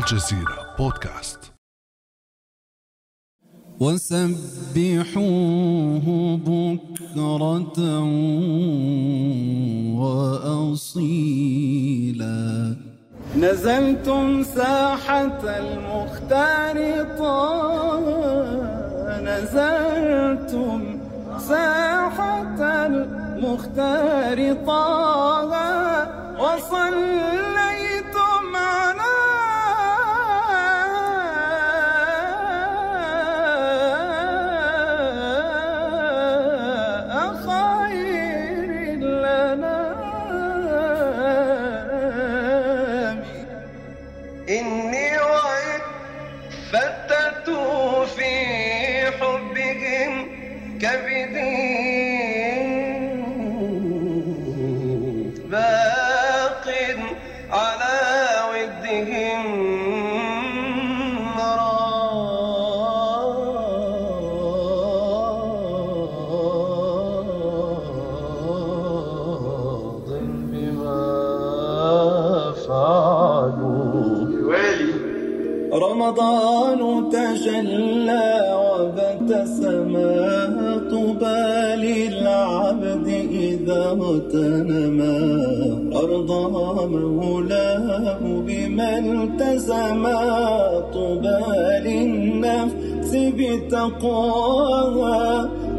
الجزيرة بودكاست. وسبحوه بكرة وأصيلا. نزلتم ساحة المختار طه. نزلتم ساحة المختار طه. وصليتم إذا اغتنما أرضى مولاه بما التزم طوبى للنفس بتقواها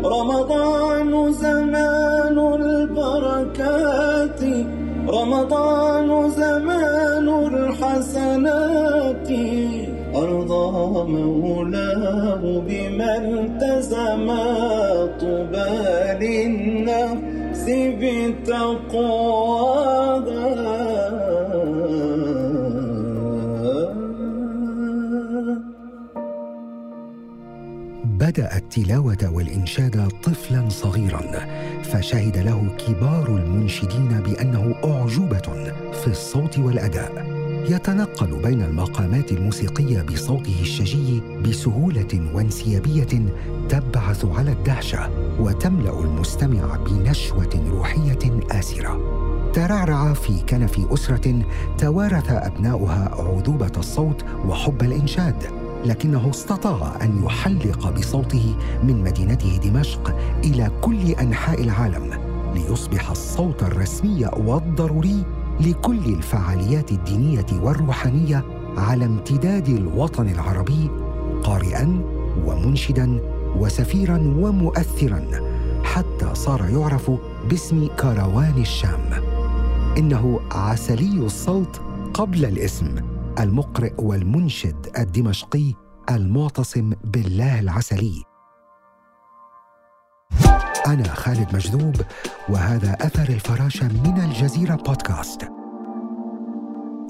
رمضان زمان البركات رمضان زمان الحسنات. أرضى مولاه بما التزم طوبى للنفس بتقواها بدأ التلاوة والإنشاد طفلا صغيرا فشهد له كبار المنشدين بأنه أعجوبة في الصوت والأداء. يتنقل بين المقامات الموسيقية بصوته الشجي بسهولة وانسيابية تبعث على الدهشة وتملأ المستمع بنشوة روحية آسرة. ترعرع في كنف أسرة توارث أبناؤها عذوبة الصوت وحب الإنشاد لكنه استطاع أن يحلق بصوته من مدينته دمشق إلى كل أنحاء العالم ليصبح الصوت الرسمي والضروري لكل الفعاليات الدينية والروحانية على امتداد الوطن العربي قارئا ومنشدا وسفيرا ومؤثرا حتى صار يعرف باسم كروان الشام. إنه عسلي الصوت قبل الاسم المقرئ والمنشد الدمشقي المعتصم بالله العسلي. أنا خالد مجذوب وهذا أثر الفراشه من الجزيرة بودكاست.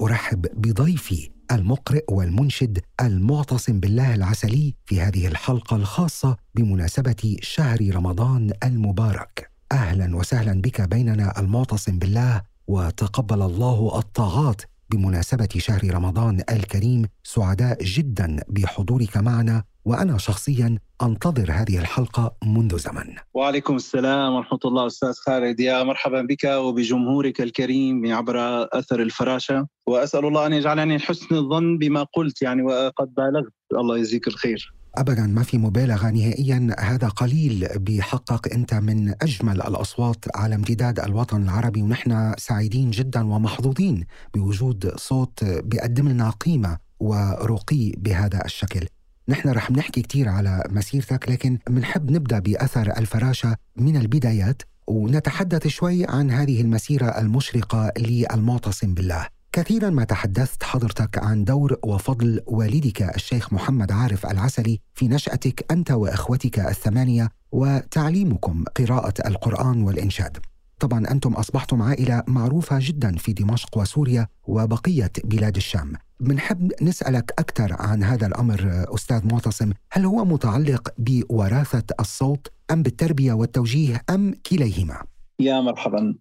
أرحب بضيفي المقرئ والمنشد المعتصم بالله العسلي في هذه الحلقة الخاصة بمناسبة شهر رمضان المبارك. أهلا وسهلا بك بيننا المعتصم بالله وتقبل الله الطاعات بمناسبة شهر رمضان الكريم سعداء جدا بحضورك معنا. وأنا شخصيا أنتظر هذه الحلقة منذ زمن. وعليكم السلام ورحمة الله أستاذ خالد. يا مرحبا بك وبجمهورك الكريم عبر أثر الفراشة. وأسأل الله أن يجعلني حسن الظن بما قلت يعني وقد بالغت. الله يجزيك الخير. ابدا ما في مبالغة نهائيا. هذا قليل بيحقق أنت من أجمل الأصوات على امتداد الوطن العربي. ونحن سعيدين جدا ومحظوظين بوجود صوت بيقدم لنا قيمة ورقي بهذا الشكل. نحن رح نحكي كثير على مسيرتك لكن بنحب نبدأ بأثر الفراشة من البدايات ونتحدث شوي عن هذه المسيرة المشرقة للمعتصم بالله كثيرا ما تحدثت حضرتك عن دور وفضل والدك الشيخ محمد عارف العسلي في نشأتك أنت وإخوتك الثمانية وتعليمكم قراءة القرآن والإنشاد. طبعا أنتم أصبحتم عائلة معروفة جدا في دمشق وسوريا وبقية بلاد الشام. بنحب نسألك أكثر عن هذا الأمر أستاذ معتصم، هل هو متعلق بوراثة الصوت أم بالتربية والتوجيه أم كليهما؟ يا مرحبا.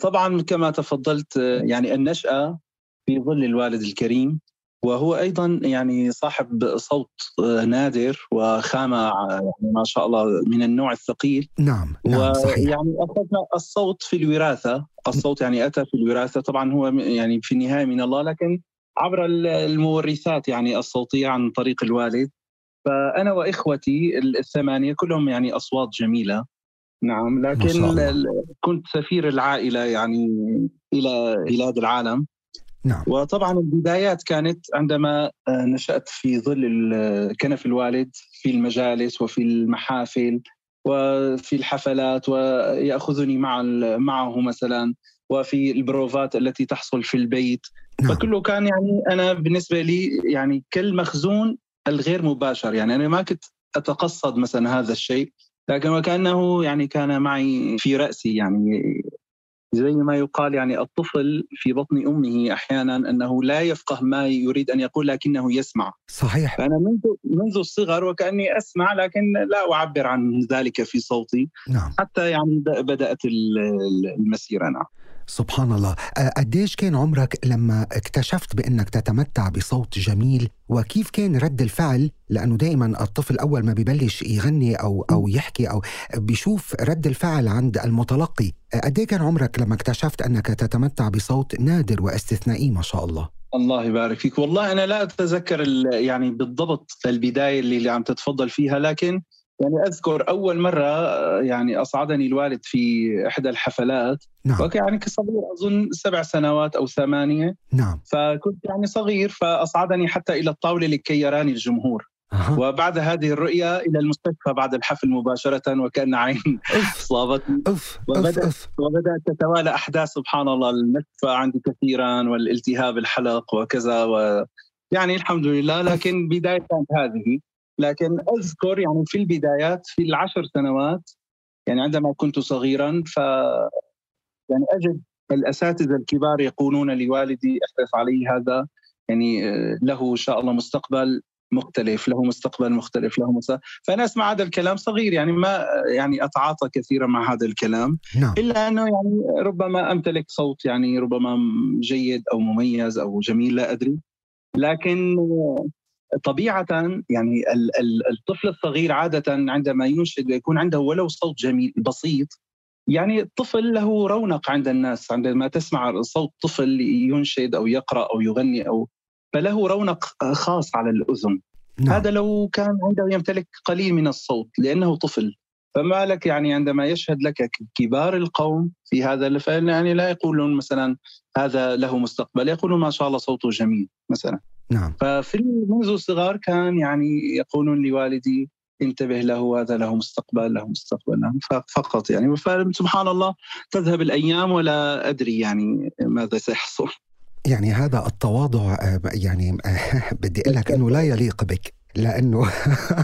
طبعا كما تفضلت يعني النشأة في ظل الوالد الكريم وهو أيضا يعني صاحب صوت نادر وخامه يعني ما شاء الله من النوع الثقيل. نعم نعم صحيح. ويعني اخذنا الصوت في الوراثة، الصوت يعني أتى في الوراثة. طبعا هو يعني في النهاية من الله لكن عبر المورثات يعني الصوتية عن طريق الوالد. فأنا وإخوتي الثمانية كلهم يعني أصوات جميلة. نعم لكن كنت سفير العائلة يعني إلى بلاد العالم. نعم. وطبعا البدايات كانت عندما نشأت في ظل كنف الوالد في المجالس وفي المحافل وفي الحفلات ويأخذني مع معه مثلا. وفي البروفات التي تحصل في البيت. نعم. فكله كان يعني أنا بالنسبة لي يعني كالمخزون الغير مباشر. يعني أنا ما كنت أتقصد مثلا هذا الشيء لكن وكأنه يعني كان معي في رأسي. يعني زي ما يقال يعني الطفل في بطن أمه أحيانا أنه لا يفقه ما يريد أن يقول لكنه يسمع. صحيح. فأنا منذ منذ الصغر وكأني أسمع لكن لا أعبر عن ذلك في صوتي. نعم. حتى يعني بدأت المسيرة. نعم. سبحان الله. قديش كان عمرك لما اكتشفت بأنك تتمتع بصوت جميل؟ وكيف كان رد الفعل؟ لأنه دائما الطفل أول ما ببلش يغني أو, أو يحكي أو بيشوف رد الفعل عند المتلقي. قد كان عمرك لما اكتشفت أنك تتمتع بصوت نادر واستثنائي ما شاء الله؟ الله يبارك فيك. والله أنا لا أتذكر يعني بالضبط البداية اللي عم تتفضل فيها لكن يعني أذكر أول مرة يعني أصعدني الوالد في إحدى الحفلات نعم. يعني كصغير أظن سبع سنوات أو ثمانية نعم فكنت يعني صغير فأصعدني حتى إلى الطاولة لكي يراني الجمهور أه. وبعد هذه الرؤية إلى المستشفى بعد الحفل مباشرة وكأن عين صابتني. وبدأت, أوف. وبدأت تتوالى أحداث سبحان الله النكفة عندي كثيرا والالتهاب الحلق وكذا و يعني الحمد لله لكن بداية كانت هذه لكن أذكر يعني في البدايات في العشر سنوات يعني عندما كنت صغيرا ف يعني أجد الأساتذة الكبار يقولون لوالدي احرص عليه هذا يعني له إن شاء الله مستقبل مختلف له مستقبل مختلف له مستقبل فأنا أسمع هذا الكلام صغير يعني ما يعني أتعاطى كثيرا مع هذا الكلام نعم. إلا أنه يعني ربما أمتلك صوت يعني ربما جيد أو مميز أو جميل لا أدري لكن طبيعة يعني الطفل الصغير عادة عندما ينشد يكون عنده ولو صوت جميل بسيط يعني الطفل له رونق عند الناس عندما تسمع صوت طفل ينشد أو يقرأ أو يغني أو فله رونق خاص على الأذن. نعم. هذا لو كان عنده يمتلك قليل من الصوت لأنه طفل. فما لك يعني عندما يشهد لك كبار القوم في هذا الفعل يعني لا يقولون مثلا هذا له مستقبل يقولون ما شاء الله صوته جميل مثلا. نعم. ففي منذ الصغار كان يعني يقولون لوالدي انتبه له هذا له مستقبل له مستقبل له فقط يعني. سبحان الله تذهب الأيام ولا أدري يعني ماذا سيحصل. يعني هذا التواضع يعني بدي أقول لك إنه لا يليق بك. لأنه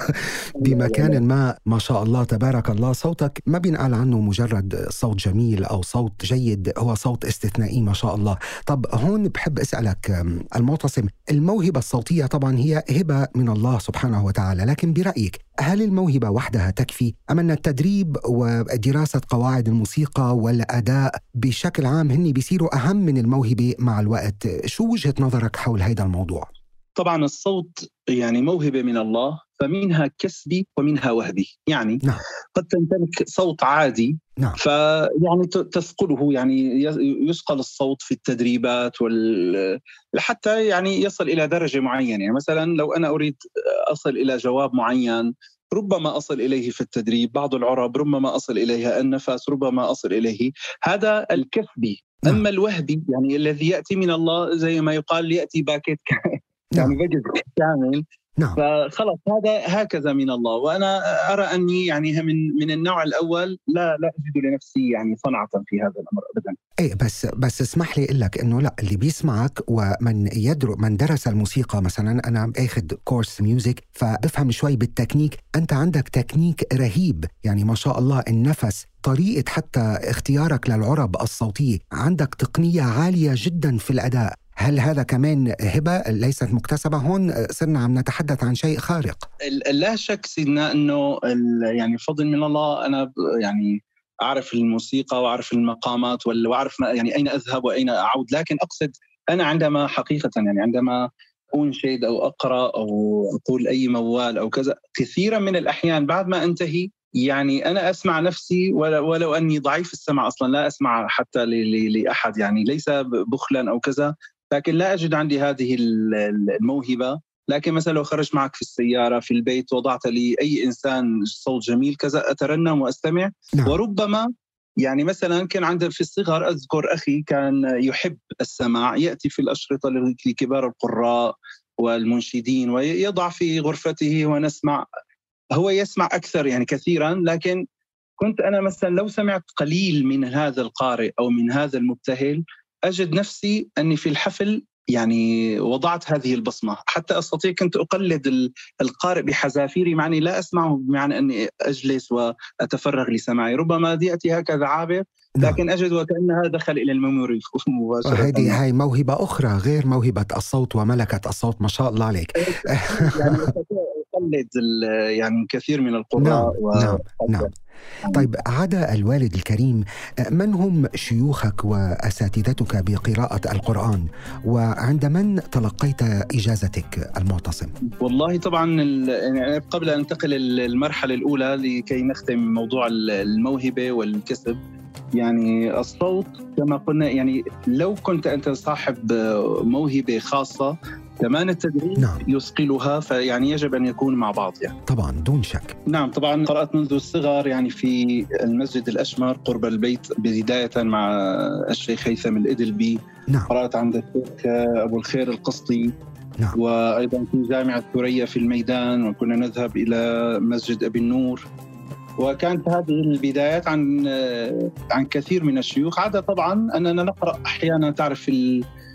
بمكان ما ما شاء الله تبارك الله صوتك ما بينقال عنه مجرد صوت جميل أو صوت جيد هو صوت استثنائي ما شاء الله. طب هون بحب أسألك المعتصم الموهبة الصوتية طبعا هي هبة من الله سبحانه وتعالى لكن برأيك هل الموهبة وحدها تكفي؟ أم أن التدريب ودراسة قواعد الموسيقى والأداء بشكل عام هن بيصيروا أهم من الموهبة مع الوقت؟ شو وجهة نظرك حول هذا الموضوع؟ طبعا الصوت يعني موهبة من الله فمنها كسبي ومنها وهبي يعني نعم. قد تمتلك صوت عادي نعم. فيعني تثقله يعني يثقل الصوت في التدريبات وال حتى يعني يصل إلى درجة معينة يعني مثلا لو أنا أريد أصل إلى جواب معين ربما أصل إليه في التدريب بعض العرب ربما أصل إليها النفس ربما أصل إليه هذا الكسبي نعم. أما الوهبي يعني الذي يأتي من الله زي ما يقال يأتي باكيت يعني بجد كامل. نعم. فخلص هذا هكذا من الله. وأنا أرى أني يعني من من النوع الأول لا لا أجد لنفسي يعني صنعة في هذا الأمر ابدا. إيه بس بس اسمح لي أقول لك إنه لا اللي بيسمعك ومن يدرس من درس الموسيقى مثلا أنا أخذ course music فبفهم شوي بالتكنيك. أنت عندك تكنيك رهيب. يعني ما شاء الله النفس طريقة حتى اختيارك للعرب الصوتية عندك تقنية عالية جدا في الأداء. هل هذا كمان هبة ليست مكتسبة؟ هون صرنا عم نتحدث عن شيء خارق. لا شك سيدنا أنه يعني فضل من الله أنا يعني أعرف الموسيقى وأعرف المقامات وأعرف يعني أين أذهب وأين أعود. لكن أقصد أنا عندما حقيقة يعني عندما أنشد أو أقرأ أو أقول أي موال أو كذا كثيرا من الأحيان بعد ما أنتهي يعني أنا أسمع نفسي ولو أني ضعيف السمع أصلا لا أسمع حتى لأحد يعني ليس بخلا أو كذا. لكن لا أجد عندي هذه ال- ال- الموهبة. لكن مثلا لو خرجت معك في السيارة في البيت وضعت لي أي إنسان صوت جميل كذا أترنم وأستمع. نعم. وربما يعني مثلا كان عندنا في الصغر أذكر أخي كان يحب السماع يأتي في الأشرطة لكبار القراء والمنشدين ويضع في غرفته ونسمع. هو يسمع أكثر يعني كثيرا لكن كنت أنا مثلا لو سمعت قليل من هذا القارئ أو من هذا المبتهل أجد نفسي أني في الحفل يعني وضعت هذه البصمة. حتى أستطيع كنت أقلد ال- القارئ بحذافيري معني لا أسمعه بمعنى أني أجلس وأتفرغ لسماعي. ربما ياتي هكذا عابر نعم. لكن أجد وكانها دخل إلى الميموري مباشرة. وهذه هاي موهبة أخرى غير موهبة الصوت وملكة الصوت ما شاء الله عليك. يعني ال- يعني كثير من نعم القراء و... نعم نعم. طيب عدا الوالد الكريم من هم شيوخك وأساتذتك بقراءة القرآن؟ وعند من تلقيت إجازتك المعتصم؟ والله طبعا يعني قبل أن انتقل المرحلة الأولى لكي نختم موضوع ال- الموهبة والكسب يعني الصوت كما قلنا يعني لو كنت أنت صاحب موهبة خاصة كمان التدريب نعم. يثقلها فيعني يجب أن يكون مع بعض يعني. طبعا دون شك. نعم طبعا قرأت منذ الصغر يعني في المسجد الأشمر قرب البيت بداية مع الشيخ هيثم الإدلبي. نعم. قرأت عند الشيخ أبو الخير القسطي. نعم. وأيضا في جامعة ثريا في الميدان وكنا نذهب إلى مسجد أبي النور. وكانت هذه البدايات عن عن كثير من الشيوخ. عدا طبعا أننا نقرأ أحيانا تعرف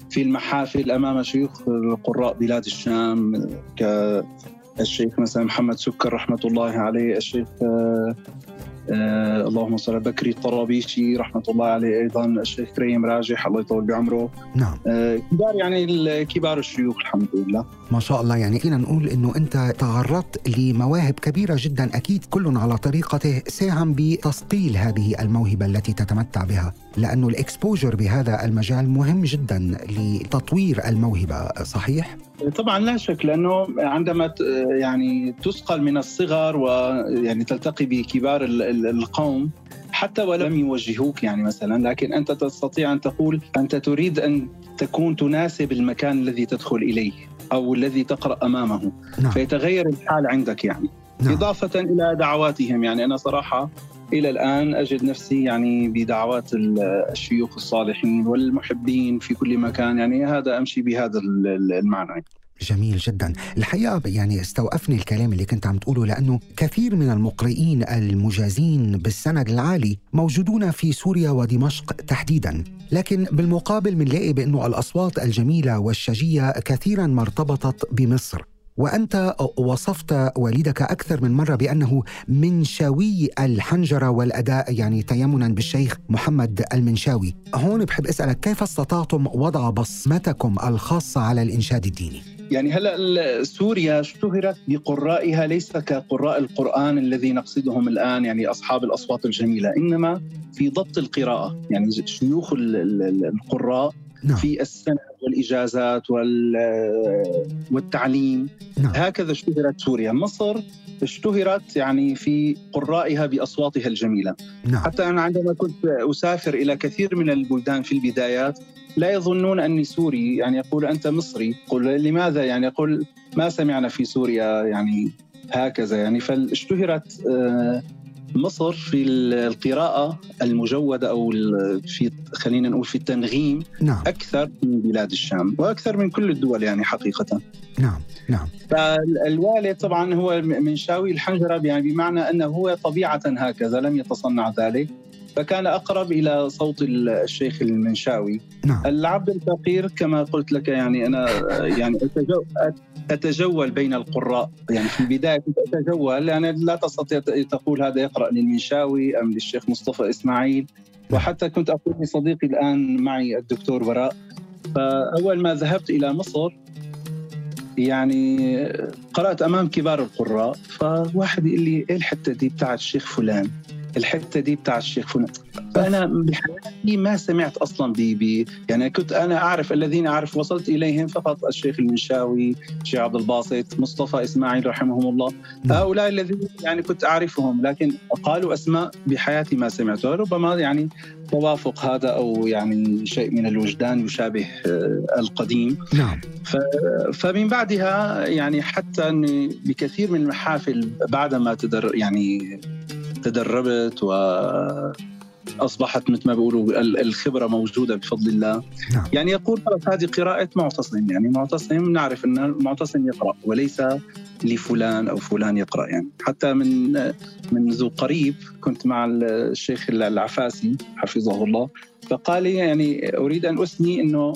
في ال- في المحافل أمام شيوخ قراء بلاد الشام كالشيخ مثلا محمد سكر رحمة الله عليه الشيخ آه، اللهم صل على بكري الطرابيشي رحمة الله عليه أيضا. الشيخ كريم راجح الله يطول بعمره. نعم. آه، كبار يعني كبار الشيوخ الحمد لله. ما شاء الله. يعني فينا نقول إنه أنت تعرضت لمواهب كبيرة جدا أكيد كل على طريقته ساهم بتثقيل هذه الموهبة التي تتمتع بها لأنه الإكسبوجر بهذا المجال مهم جدا لتطوير الموهبة صحيح؟ طبعا لا شك لأنه عندما يعني تثقل من الصغر ويعني تلتقي بكبار ال- ال- القوم حتى ولم يوجهوك يعني مثلا لكن أنت تستطيع أن تقول أنت تريد أن تكون تناسب المكان الذي تدخل إليه أو الذي تقرأ أمامه. نعم. فيتغير الحال عندك يعني. نعم. إضافة إلى دعواتهم يعني أنا صراحة إلى الآن أجد نفسي يعني بدعوات ال- الشيوخ الصالحين والمحبين في كل مكان. يعني هذا أمشي بهذا ال- ال- المعنى. جميل جدا. الحقيقة يعني استوقفني الكلام اللي كنت عم تقوله لأنه كثير من المقرئين المجازين بالسند العالي موجودون في سوريا ودمشق تحديدا. لكن بالمقابل بنلاقي بأنه الأصوات الجميلة والشجية كثيرا ما ارتبطت بمصر. وأنت وصفت والدك أكثر من مرة بأنه منشاوي الحنجرة والأداء يعني تيمنا بالشيخ محمد المنشاوي هون بحب أسألك كيف استطعتم وضع بصمتكم الخاصة على الإنشاد الديني؟ يعني هلا سوريا اشتهرت بقرائها ليس كقراء القرآن الذي نقصدهم الآن يعني أصحاب الأصوات الجميلة إنما في ضبط القراءة يعني شيوخ ال- ال- القراء نعم. في السند والإجازات وال- والتعليم. نعم. هكذا اشتهرت سوريا. مصر اشتهرت يعني في قرائها بأصواتها الجميلة. نعم. حتى أنا عندما كنت أسافر إلى كثير من البلدان في البدايات لا يظنون أني سوري. يعني يقول أنت مصري. قل لماذا؟ يعني يقول ما سمعنا في سوريا. يعني هكذا. يعني فاشتهرت آه، مصر في القراءة المجودة أو في خلينا نقول في التنغيم نعم. أكثر من بلاد الشام وأكثر من كل الدول يعني حقيقة. نعم نعم. فالوالد طبعا هو منشاوي الحنجرة. يعني بمعنى أنه هو طبيعة هكذا لم يتصنع ذلك. فكان أقرب إلى صوت الشيخ المنشاوي. نعم. العبد الفقير كما قلت لك يعني أنا يعني أتجو أتجول بين القراء. يعني في البداية كنت أتجول يعني لا تستطيع تقول هذا يقرأ للمنشاوي أم للشيخ مصطفى إسماعيل. وحتى كنت أقول لصديقي الآن معي الدكتور براء. فأول ما ذهبت إلى مصر يعني قرأت أمام كبار القراء فواحد يقول لي إيه الحتة دي بتاعت الشيخ فلان؟ الحتة دي بتاع الشيخ فلان. فأنا بحياتي ما سمعت أصلا ب ب يعني كنت أنا أعرف الذين أعرف وصلت إليهم فقط الشيخ المنشاوي الشيخ عبد الباسط مصطفى إسماعيل رحمهم الله. هؤلاء الذين يعني كنت أعرفهم لكن قالوا أسماء بحياتي ما سمعتها ربما يعني توافق هذا أو يعني شيء من الوجدان يشابه آه، القديم. نعم. فمن بعدها يعني حتى أني بكثير من المحافل بعدما تدر يعني تدربت واصبحت مثل ما بيقولوا ال- الخبرة موجودة بفضل الله. نعم. يعني يقول هذه قراءة معتصم. يعني معتصم نعرف إن المعتصم يقرأ وليس لفلان أو فلان يقرأ. يعني حتى من منذ قريب كنت مع الشيخ العفاسي حفظه الله فقال لي يعني أريد أن أثني إنه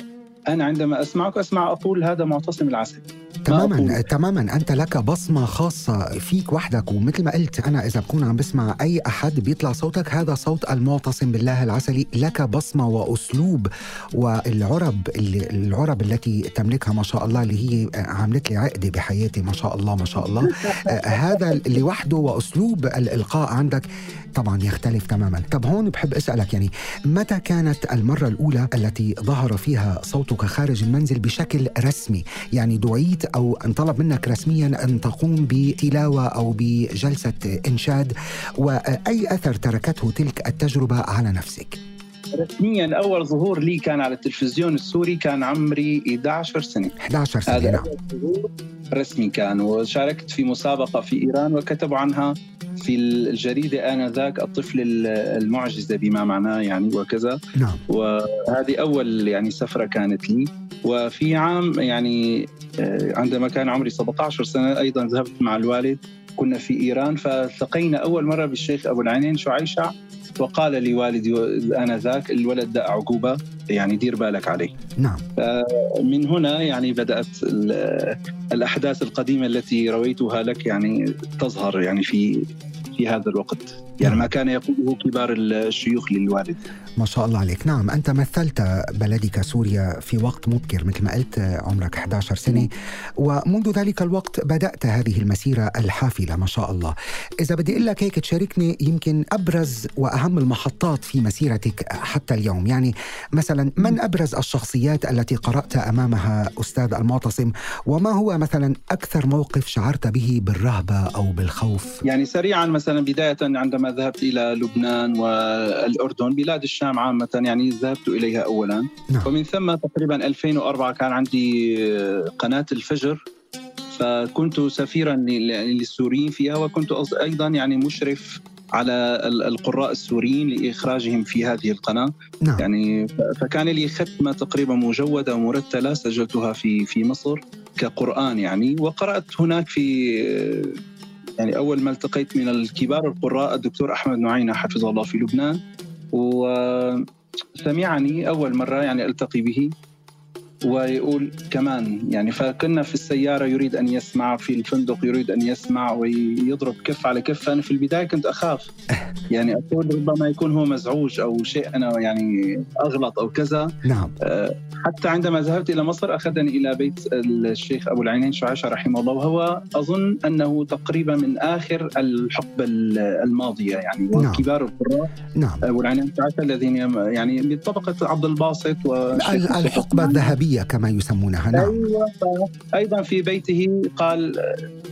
أنا عندما أسمعك أسمع أقول هذا معتصم العسل. تماما أقول. تماما. أنت لك بصمة خاصة فيك وحدك ومثل ما قلت أنا إذا بكون عم بسمع أي أحد بيطلع صوتك هذا صوت المعتصم بالله العسلي. لك بصمة وأسلوب والعرب اللي العرب التي تملكها ما شاء الله اللي هي عملت لي عقدة بحياتي ما شاء الله ما شاء الله. آه، هذا لوحده وأسلوب الإلقاء عندك. طبعا يختلف تماما. طب هون بحب أسألك يعني متى كانت المرة الأولى التي ظهر فيها صوتك خارج المنزل بشكل رسمي؟ يعني دعيت أو انطلب منك رسميا أن تقوم بتلاوة أو بجلسة إنشاد؟ وأي أثر تركته تلك التجربة على نفسك؟ رسميا أول ظهور لي كان على التلفزيون السوري كان عمري 11 سنة. 11 سنة هذا نعم. رسمي كان. وشاركت في مسابقة في إيران وكتبوا عنها في الجريدة آنذاك الطفل المعجزة بما معناه يعني وكذا. نعم. وهذه أول يعني سفرة كانت لي. وفي عام يعني آه، عندما كان عمري 17 سنة أيضا ذهبت مع الوالد. كنا في إيران فالتقينا أول مرة بالشيخ أبو العينين شعيشع وقال لي والدي انذاك الولد ده اعجوبه يعني دير بالك عليه نعم. من هنا يعني بدأت ال- الأحداث القديمة التي رويتها لك يعني تظهر يعني في في هذا الوقت. يعني ما كان يقوله كبار الشيوخ للوالد. ما شاء الله عليك. نعم أنت مثلت بلدك سوريا في وقت مبكر مثل ما قلت عمرك 11 سنة. ومنذ ذلك الوقت بدأت هذه المسيرة الحافلة ما شاء الله. إذا بدي أقول لك هيك تشاركني يمكن أبرز وأهم المحطات في مسيرتك حتى اليوم. يعني مثلا من أبرز الشخصيات التي قرأت أمامها أستاذ المعتصم؟ وما هو مثلا أكثر موقف شعرت به بالرهبة أو بالخوف؟ يعني سريعا مثلا بداية عندما ذهبت إلى لبنان والأردن بلاد الشام عامة يعني ذهبت إليها اولا. نعم. ومن ثم تقريبا 2004 كان عندي قناة الفجر فكنت سفيرا لل- للسوريين فيها وكنت أيضا يعني مشرف على ال- القراء السوريين لإخراجهم في هذه القناة. نعم. يعني فكان لي ختمة تقريبا مجودة ومرتلة سجلتها في في مصر كقرآن يعني وقرأت هناك في يعني أول ما التقيت من الكبار القراء الدكتور أحمد نعينه حفظه الله في لبنان وسمعني أول مرة يعني ألتقي به. ويقول كمان يعني فكنا في السيارة يريد أن يسمع في الفندق يريد أن يسمع ويضرب كف على كف. فانا في البداية كنت أخاف. يعني أقول ربما يكون هو مزعوج أو شيء أنا يعني أغلط أو كذا. نعم. حتى عندما ذهبت إلى مصر أخذني إلى بيت الشيخ أبو العينين شعيشة رحمه الله وهو أظن أنه تقريبا من آخر الحقبة الماضية يعني نعم. وكبار القراء. نعم. أبو العينين شعيشة الذين يعني من طبقة عبد الباسط الحقبة الذهبية. كما يسمونها. نعم. أيوه ف- أيضا في بيته قال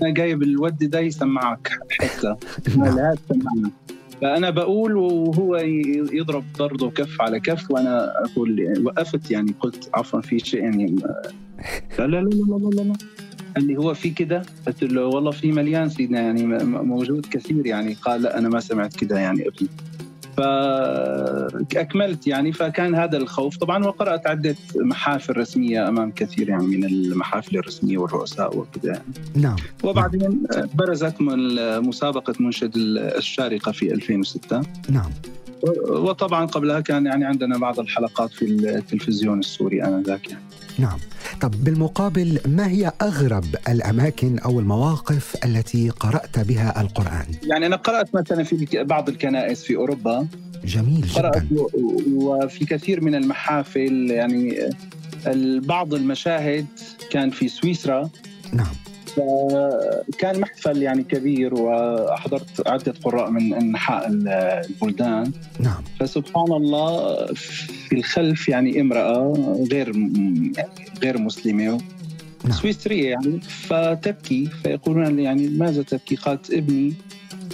أنا جايب الود ده يسمعك حتة نعم. فأنا بقول وهو يضرب برضه كف على كف وأنا أقول وقفت يعني قلت عفوا في شيء يعني. لا لا لا لا لا, لا, لا. قال لي هو في كده؟ قلت له والله في مليان سيدنا يعني موجود كثير يعني. قال لا أنا ما سمعت كده يعني ابني. فأكملت يعني فكان هذا الخوف. طبعا وقرأت عدة محافل رسمية أمام كثير يعني من المحافل الرسمية والرؤساء وكذا. يعني. نعم. وبعدين برزت من مسابقة منشد الشارقة في 2006 نعم. وطبعا قبلها كان يعني عندنا بعض الحلقات في التلفزيون السوري آنذاك يعني. نعم. طب بالمقابل ما هي أغرب الأماكن أو المواقف التي قرأت بها القرآن؟ يعني أنا قرأت مثلا في بعض الكنائس في أوروبا. جميل قرأت جدا و- وفي كثير من المحافل يعني بعض المشاهد كان في سويسرا. نعم. فكان محفل يعني كبير وأحضرت عدة قراء من أنحاء البلدان نعم فسبحان الله في الخلف يعني امرأة غير غير مسلمة نعم. سويسرية يعني فتبكي فيقولون يعني ماذا تبكي؟ قالت ابني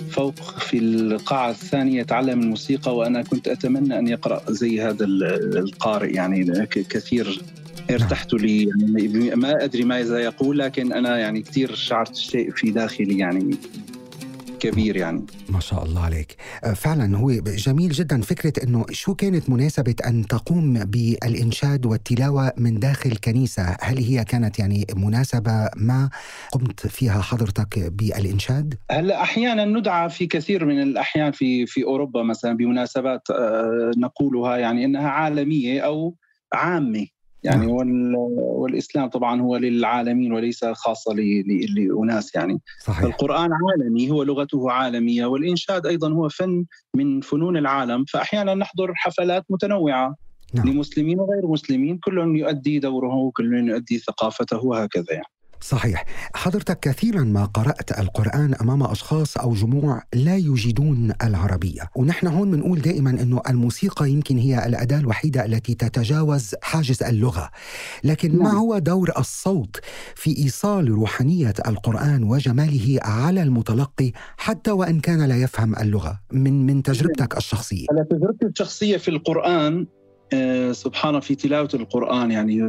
فوق في القاعة الثانية يتعلم الموسيقى وأنا كنت أتمنى أن يقرأ زي هذا القارئ يعني كثير ارتحت لي يعني ما أدري ماذا يقول لكن أنا يعني كثير شعرت شيء في داخلي يعني كبير يعني. ما شاء الله عليك. آه، فعلا هو جميل جدا فكرة أنه شو كانت مناسبة أن تقوم بالإنشاد والتلاوة من داخل كنيسة؟ هل هي كانت يعني مناسبة ما قمت فيها حضرتك بالإنشاد؟ هلأ أحيانا ندعى في كثير من الأحيان في في أوروبا مثلا بمناسبات آه، نقولها يعني أنها عالمية أو عامة. يعني نعم. والإسلام طبعا هو للعالمين وليس خاصة لأناس يعني صحيح. القران عالمي هو لغته عالمية والإنشاد أيضا هو فن من فنون العالم فاحيانا نحضر حفلات متنوعة نعم. لمسلمين وغير مسلمين كل يؤدي دوره وكل يؤدي ثقافته وهكذا يعني صحيح. حضرتك كثيرا ما قرأت القرآن أمام أشخاص أو جموع لا يجيدون العربية. ونحن هون بنقول دائما أنه الموسيقى يمكن هي الأداة الوحيدة التي تتجاوز حاجز اللغة. لكن ما نعم. هو دور الصوت في إيصال روحانية القرآن وجماله على المتلقي حتى وإن كان لا يفهم اللغة؟ من من تجربتك الشخصية. على تجربتي الشخصية في القرآن آه، سبحان في تلاوة القرآن يعني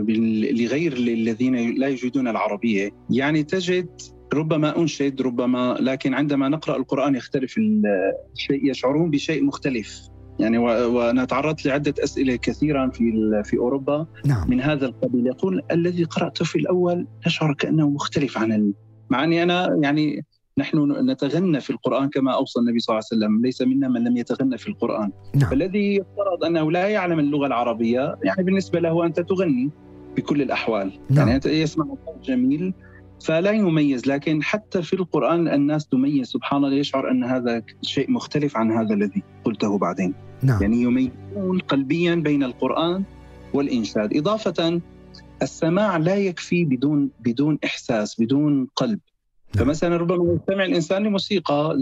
لغير الذين لا يجيدون العربية. يعني تجد ربما أنشد ربما لكن عندما نقرأ القرآن يختلف الشيء يشعرون بشيء مختلف. يعني وأنا تعرضت لعدة أسئلة كثيرا في في أوروبا. نعم. من هذا القبيل يقول الذي قراته في الأول نشعر كأنه مختلف عن ال... مع أني أنا يعني نحن نتغنى في القرآن كما أوصى النبي صلى الله عليه وسلم ليس منا من لم يتغنى في القرآن نعم. فالذي يفترض أنه لا يعلم اللغة العربية يعني بالنسبة له أنت تغني بكل الأحوال نعم. يعني يسمع صوت جميل فلا يميز لكن حتى في القرآن الناس تميز سبحان الله يشعر أن هذا شيء مختلف عن هذا الذي قلته بعدين نعم. يعني يميزون قلبيا بين القرآن والإنشاد إضافة السماع لا يكفي بدون بدون إحساس بدون قلب. فمثلا ربما يستمع الإنسان لموسيقى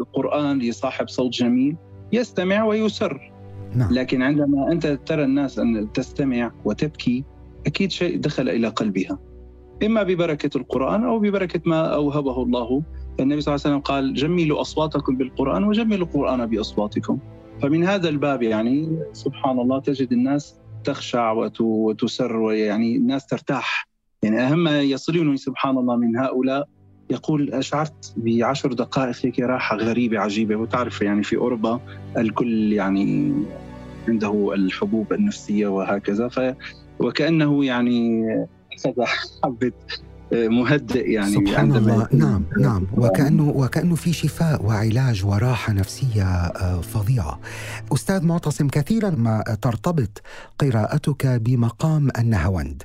لقرآن لصاحب صوت جميل يستمع ويسر. نعم. لكن عندما أنت ترى الناس أن تستمع وتبكي أكيد شيء دخل إلى قلبها. إما ببركة القرآن أو ببركة ما أوهبه الله. النبي صلى الله عليه وسلم قال جملوا أصواتكم بالقرآن وجملوا القرآن بأصواتكم. فمن هذا الباب يعني سبحان الله تجد الناس تخشع وتسر ويعني الناس ترتاح. يعني أهم ما يصلني سبحان الله من هؤلاء. يقول شعرت بعشر دقائق هيك راحة غريبة عجيبة. وتعرف يعني في أوروبا الكل يعني عنده الحبوب النفسية وهكذا. ف وكأنه يعني أخذ حبة مهدئ يعني سبحان الله. نعم نعم. وكأنه وكأنه في شفاء وعلاج وراحة نفسية آه، فظيعة. أستاذ معتصم كثيرا ما ترتبط قراءتك بمقام النهوند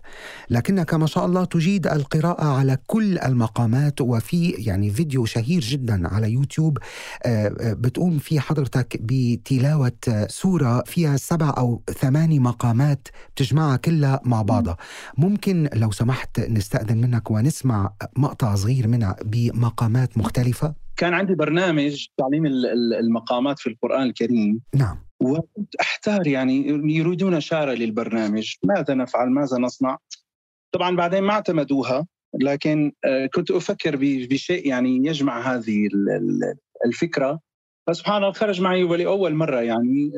لكنك ما شاء الله تجيد القراءة على كل المقامات وفي يعني فيديو شهير جدا على يوتيوب آه، آه، بتقوم في حضرتك بتلاوة سورة فيها سبع أو ثماني مقامات بتجمعها كلها مع بعضها. ممكن لو سمحت نستأذن منك ونسمع مقطع صغير منها بمقامات مختلفة؟ كان عندي برنامج تعليم المقامات في القرآن الكريم. نعم. وكنت أحتار يعني يريدون شارة للبرنامج. ماذا نفعل؟ ماذا نصنع؟ طبعا بعدين ما اعتمدوها لكن آه، كنت أفكر بشيء يعني يجمع هذه الفكرة. فسبحان الله خرج معي ولأول مرة يعني.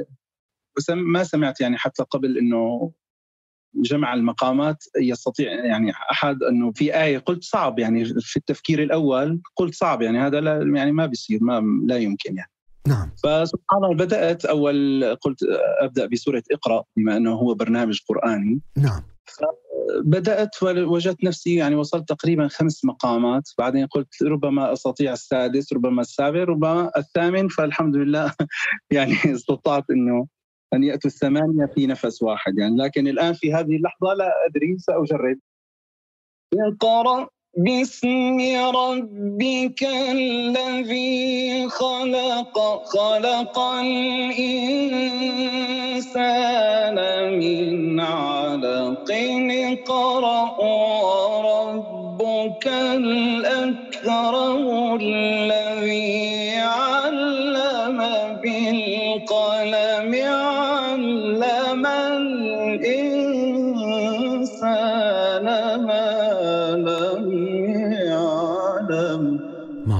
بس ما سمعت يعني حتى قبل إنه جمع المقامات يستطيع يعني أحد أنه في آية قلت صعب يعني في التفكير الأول قلت صعب يعني هذا لا يعني ما بيصير ما لا يمكن يعني. نعم. فسبحان الله بدأت أول قلت أبدأ بسورة اقرأ بما أنه هو برنامج قرآني. نعم. بدات وجدت نفسي يعني وصلت تقريبا خمس مقامات بعدين قلت ربما أستطيع السادس ربما السابع ربما الثامن فالحمد لله يعني استطعت إنه أن يأتوا الثمانية في نفس واحد. يعني لكن الآن في هذه اللحظة لا أدري سأجرب. اقرأ باسم ربك الذي خلق. خلق الإنسان من علق. اقرأ وربك ربك الأكرم الذي علم بالقلم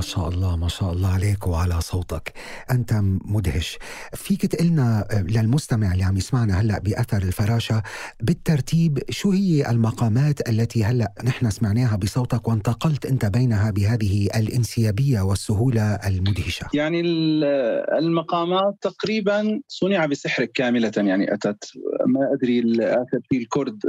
ما شاء الله ما شاء الله عليك وعلى صوتك. أنت مدهش. فيك تقلنا للمستمع اللي عم يسمعنا هلأ بأثر الفراشة بالترتيب شو هي المقامات التي هلأ نحن سمعناها بصوتك وانتقلت أنت بينها بهذه الانسيابية والسهولة المدهشة؟ يعني ال- المقامات تقريبا صنع بسحرك كاملة يعني أتت. ما أدري الآخر في الكرد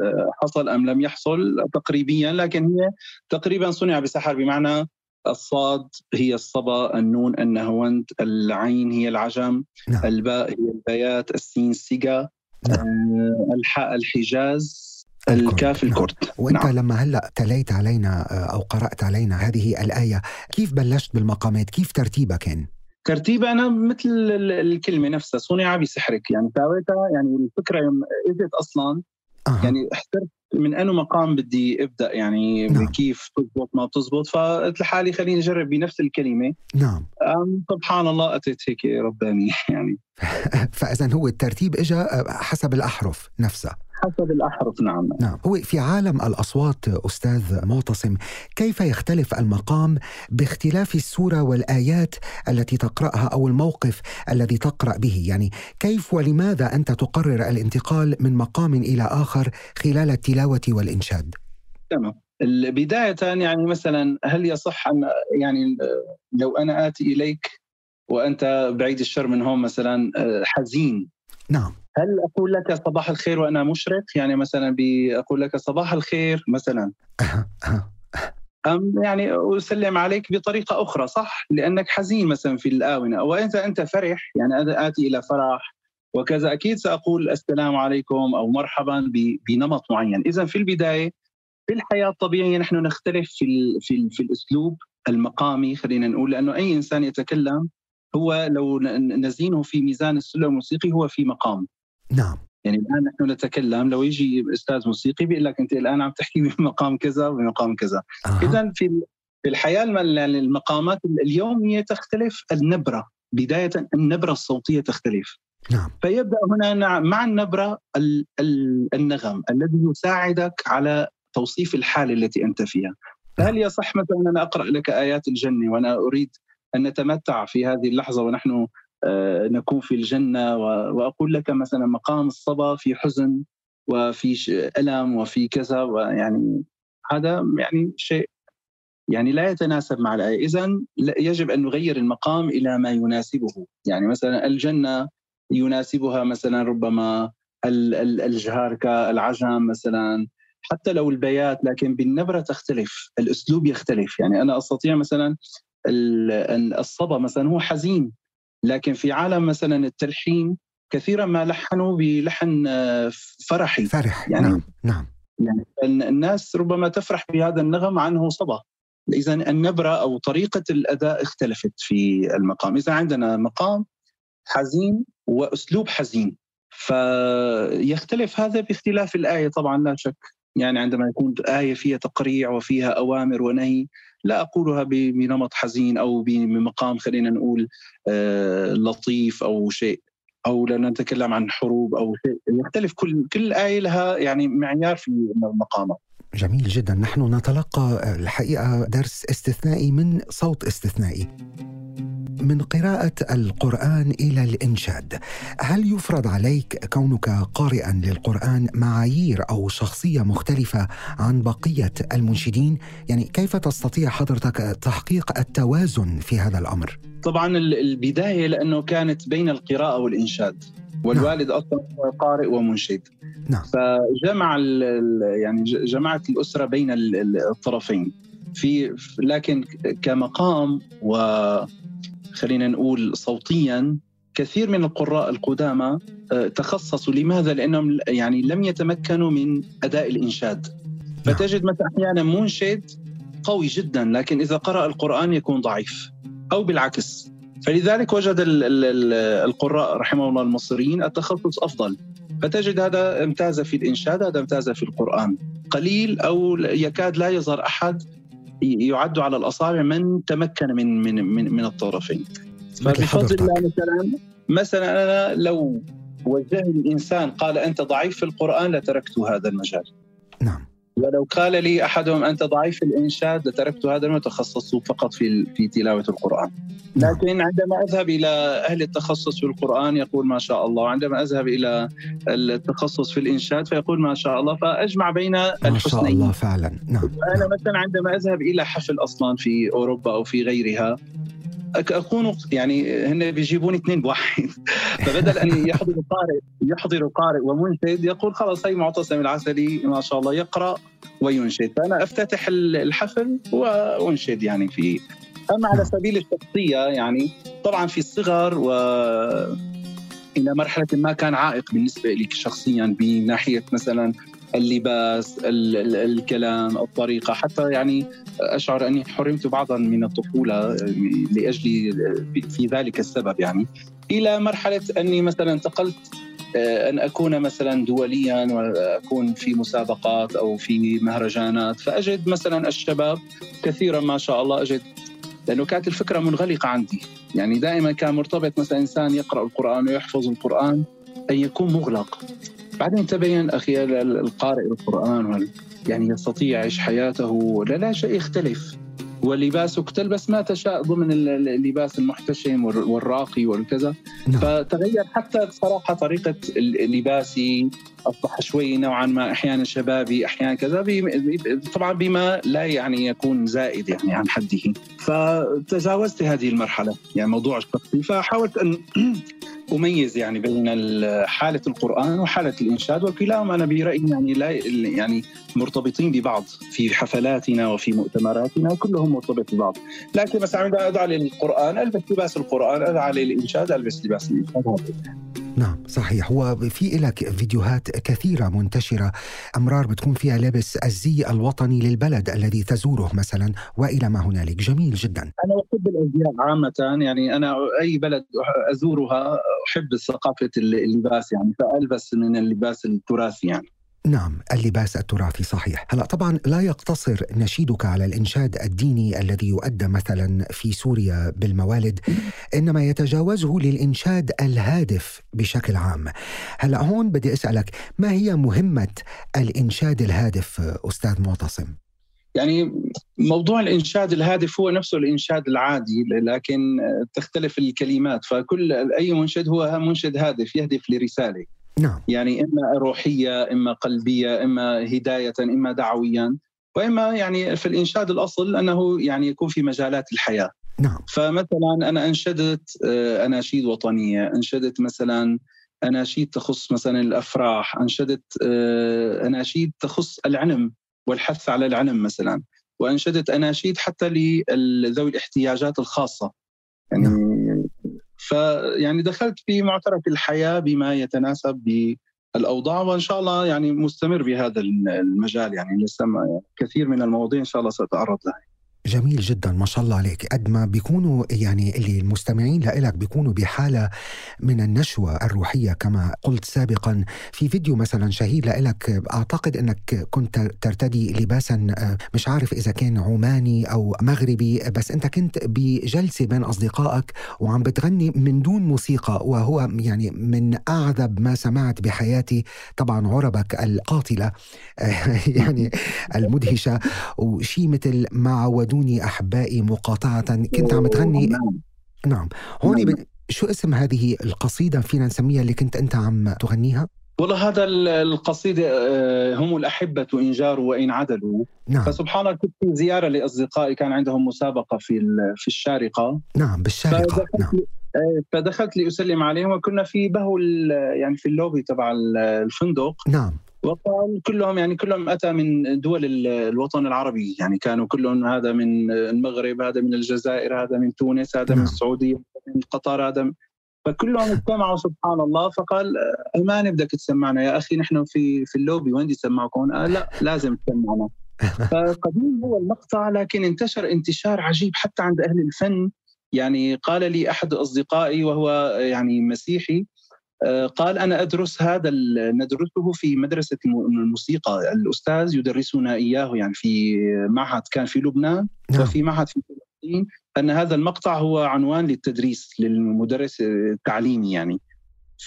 حصل أم لم يحصل تقريبيا لكن هي تقريبا صنع بسحر بمعنى الصاد هي الصبا النون النهوند العين هي العجم نعم الباء هي البيات السين السيجا نعم. آه، الحاء الحجاز الكرد. الكاف نعم. الكرد وانت نعم. لما هلا تليت علينا آه، أو قرات علينا هذه الآية كيف بلشت بالمقامات كيف ترتيبها كان ترتيب أنا مثل ال- الكلمة نفسها صنع بسحرك يعني ساويتها يعني الفكرة يوم إجت أصلا آه. يعني احترت من انه مقام بدي أبدأ؟ يعني نعم. كيف تزبط ما بتزبط فقلت لحالي خليني أجرب بنفس الكلمة. نعم. سبحان الله أتيت هيك رباني يعني. فاذا هو الترتيب اجى حسب الأحرف نفسها. حسب الأحرف. نعم. نعم. هو في عالم الأصوات أستاذ معتصم كيف يختلف المقام باختلاف السورة والآيات التي تقرأها أو الموقف الذي تقرأ به؟ يعني كيف ولماذا أنت تقرر الانتقال من مقام إلى آخر خلال التلاوة والإنشاد؟ تمام. بدايه يعني مثلا هل يصح أن يعني لو أنا آتي إليك وأنت بعيد الشر من هون مثلا آه، حزين؟ نعم. هل أقول لك صباح الخير وأنا مشرق؟ يعني مثلا أقول لك صباح الخير مثلا. أم يعني أسلم عليك بطريقة أخرى صح؟ لأنك حزين مثلا في الآونة. وانت انت فرح يعني أنا آتي إلى فرح وكذا. أكيد سأقول السلام عليكم أو مرحبا بنمط معين. اذا في البداية في الحياة الطبيعية نحن نختلف في في, في الأسلوب المقامي خلينا نقول. لأنه أي إنسان يتكلم هو لو نزينه في ميزان السلم الموسيقي هو في مقام. نعم. يعني الآن نحن نتكلم لو يجي أستاذ موسيقي بيقول لك أنت الآن عم تحكي بمقام كذا وبمقام كذا. أها. اذا في في الحياة يعني المقامات اليوميه تختلف النبرة بداية النبرة الصوتية تختلف. نعم. فيبدأ هنا مع النبرة ال- ال- النغم الذي يساعدك على توصيف الحالة التي أنت فيها. فهل يصح مثلا ان أقرأ لك آيات الجنة وأنا أريد أن نتمتع في هذه اللحظة ونحن آه، نكون في الجنة و- وأقول لك مثلا مقام الصبا في حزن وفي ألم وفي كذا ويعني هذا يعني شيء يعني لا يتناسب مع الآية، اذا لا- يجب أن نغير المقام إلى ما يناسبه، يعني مثلا الجنة يناسبها مثلا ربما ال- ال- الجهاركه، العجم مثلا. حتى لو البيات لكن بالنبرة تختلف، الأسلوب يختلف، يعني أنا أستطيع مثلا ال- ال- الصبا مثلا هو حزين. لكن في عالم مثلا التلحين كثيرا ما لحنوا بلحن آه، فرحي. فرح يعني- نعم نعم. يعني ال- الناس ربما تفرح بهذا النغم عنه صبا. اذا النبرة أو طريقة الأداء اختلفت في المقام. اذا عندنا مقام حزين وأسلوب حزين. فيختلف هذا باختلاف الآية. طبعا لا شك يعني عندما يكون آية فيها تقريع وفيها أوامر ونهي لا أقولها ب- بنمط حزين أو بمقام خلينا نقول آه، لطيف أو شيء أو لا نتكلم عن حروب أو شيء يختلف كل كل آية لها يعني معيار في المقامات. جميل جدا. نحن نتلقى الحقيقة درس استثنائي من صوت استثنائي. من قراءة القرآن إلى الإنشاد هل يفرض عليك كونك قارئا للقرآن معايير أو شخصية مختلفة عن بقية المنشدين؟ يعني كيف تستطيع حضرتك تحقيق التوازن في هذا الأمر؟ طبعا ال- البداية لأنه كانت بين القراءة والإنشاد والوالد أصلا هو قارئ ومنشد نعم. فجمع يعني جمعت الأسرة بين ال- ال- الطرفين في لكن كمقام و خلينا نقول صوتيا كثير من القراء القدامى آه، تخصصوا لماذا؟ لأنهم يعني لم يتمكنوا من أداء الإنشاد نعم. فتجد مثلا أحيانا منشد قوي جدا لكن إذا قرأ القرآن يكون ضعيف أو بالعكس فلذلك وجد ال- ال- ال- القراء رحمه الله المصريين التخصص أفضل فتجد هذا امتاز في الإنشاد هذا امتاز في القرآن قليل أو يكاد لا يظهر أحد يعد على الأصابع من تمكن من من من, من الطرفين. فبفضل الله مثلا مثلا أنا لو وجهني إنسان قال أنت ضعيف في القرآن لتركت هذا المجال. نعم. ولو قال لي أحدهم أنت ضعيف الإنشاد لتركت هذا المتخصص فقط في في تلاوة القرآن. نعم. لكن عندما أذهب إلى أهل التخصص في القرآن يقول ما شاء الله، وعندما أذهب إلى التخصص في الإنشاد فيقول ما شاء الله، فأجمع بين ما شاء الحسنين. الله فعلا نعم أنا مثلا عندما أذهب إلى حفل أصلا في أوروبا أو في غيرها أكون يعني هن بيجيبوني اثنين بواحد. فبدل أن يحضر قارئ يحضر قارئ ومنشد يقول خلاص هي معتصم العسلي ما شاء الله يقرأ وينشد. فأنا أفتتح ال- الحفل وأنشد يعني في أما على سبيل الشخصية يعني طبعا في الصغر و إلى مرحلة ما كان عائق بالنسبة لي شخصيا بناحية مثلا اللباس ال- ال- الكلام الطريقة. حتى يعني أشعر أني حرمت بعضا من الطفولة لأجل في ذلك السبب يعني. إلى مرحلة أني مثلا انتقلت آه، أن أكون مثلا دوليا وأكون في مسابقات أو في مهرجانات. فأجد مثلا الشباب كثيرا ما شاء الله أجد لأنه كانت الفكرة منغلقة عندي. يعني دائما كان مرتبط مثلا إنسان يقرأ القرآن ويحفظ القرآن أن يكون مغلق. بعدين تبين ال- القارئ القرآن وال يعني يستطيع يعيش حياته لا لا شيء يختلف. ولباسك تلبس ما تشاء ضمن ال- ال- اللباس المحتشم والر- والراقي والكذا. نعم. فتغير حتى بصراحه طريقة ال- لباسي أصبح شوي نوعا ما أحيانا شبابي أحيانا كذا طبعا بما لا يعني يكون زائد يعني عن حده. فتجاوزت هذه المرحلة يعني موضوع الشخصي فحاولت أن أميز يعني بين ال- حالة القرآن وحالة الإنشاد وكلاهما أنا برأيي يعني لا يعني مرتبطين ببعض في حفلاتنا وفي مؤتمراتنا كلهم مرتبط ببعض. لكن مثلا عندما ادعى للقرآن ألبس لباس القرآن ادعى للإنشاد ألبس لباس الانشاد هذا. نعم صحيح. وفي لك فيديوهات كثيرة منتشرة أمرار بتكون فيها لابس الزي الوطني للبلد الذي تزوره مثلا وإلى ما هنالك. جميل جدا. أنا أحب الأزياء عامه يعني أنا أي بلد أزورها أحب ثقافه اللباس يعني فألبس من اللباس التراثي يعني. نعم اللباس التراثي صحيح. هلا طبعا لا يقتصر نشيدك على الإنشاد الديني الذي يؤدى مثلا في سوريا بالموالد إنما يتجاوزه للإنشاد الهادف بشكل عام. هلا هون بدي أسألك ما هي مهمة الإنشاد الهادف أستاذ معتصم؟ يعني موضوع الإنشاد الهادف هو نفسه الإنشاد العادي لكن تختلف الكلمات فكل أي منشد هو منشد هادف يهدف لرسالة. نعم. يعني إما روحية إما قلبية إما هداية إما دعويا وإما يعني في الإنشاد الأصل أنه يعني يكون في مجالات الحياة. نعم. فمثلا أنا أنشدت آه، أناشيد وطنية أنشدت مثلا أناشيد تخص مثلا الأفراح أنشدت آه، أناشيد تخص العلم والحث على العلم مثلا وأنشدت أناشيد حتى لذوي الاحتياجات الخاصة. يعني فيعني دخلت في معترك الحياة بما يتناسب بالأوضاع وإن شاء الله يعني مستمر بهذا المجال يعني لسه كثير من المواضيع إن شاء الله سأتعرض لها. جميل جدا ما شاء الله عليك. قد ما بيكونوا يعني اللي المستمعين لإلك بيكونوا بحالة من النشوة الروحية كما قلت سابقا. في فيديو مثلا شهير لإلك أعتقد أنك كنت ترتدي لباسا آه، مش عارف إذا كان عماني أو مغربي بس أنت كنت بجلسة بين أصدقائك وعم بتغني من دون موسيقى وهو يعني من أعذب ما سمعت بحياتي. طبعا عربك القاتلة آه، يعني المدهشة. وشي مثل ما عودوني أحبائي مقاطعة. كنت عم تغني؟ نعم. هون نعم. ب... شو اسم هذه القصيدة فينا نسميها اللي كنت أنت عم تغنيها؟ والله هذا ال- القصيدة آه، هم الأحبة إن جاروا وإن عدلوا. نعم. فسبحان الله كنت في زيارة لأصدقائي كان عندهم مسابقة في في الشارقة. نعم بالشارقة. فدخلت نعم. آه، فدخلت لأسلم عليهم وكنا في بهو يعني في اللوبي تبع ال- الفندق. نعم. وقال كلهم يعني كلهم أتى من دول ال- الوطن العربي. يعني كانوا كلهم هذا من المغرب هذا من الجزائر هذا من تونس هذا من نعم. السعودية هذا من قطر هذا من فكلهم اجتمعوا سبحان الله. فقال آه، أمان بدك تسمعنا يا أخي نحن في في اللوبي. وين بدي سمعكم آه لا لازم تسمعنا. فقديم هو المقطع لكن انتشر انتشار عجيب حتى عند أهل الفن. يعني قال لي أحد أصدقائي وهو يعني مسيحي قال أنا أدرس هذا ندرسه في مدرسة الم- الموسيقى. الأستاذ يدرسنا إياه يعني في معهد كان في لبنان نعم. وفي معهد في فلسطين. أن هذا المقطع هو عنوان للتدريس للمدرس التعليمي يعني.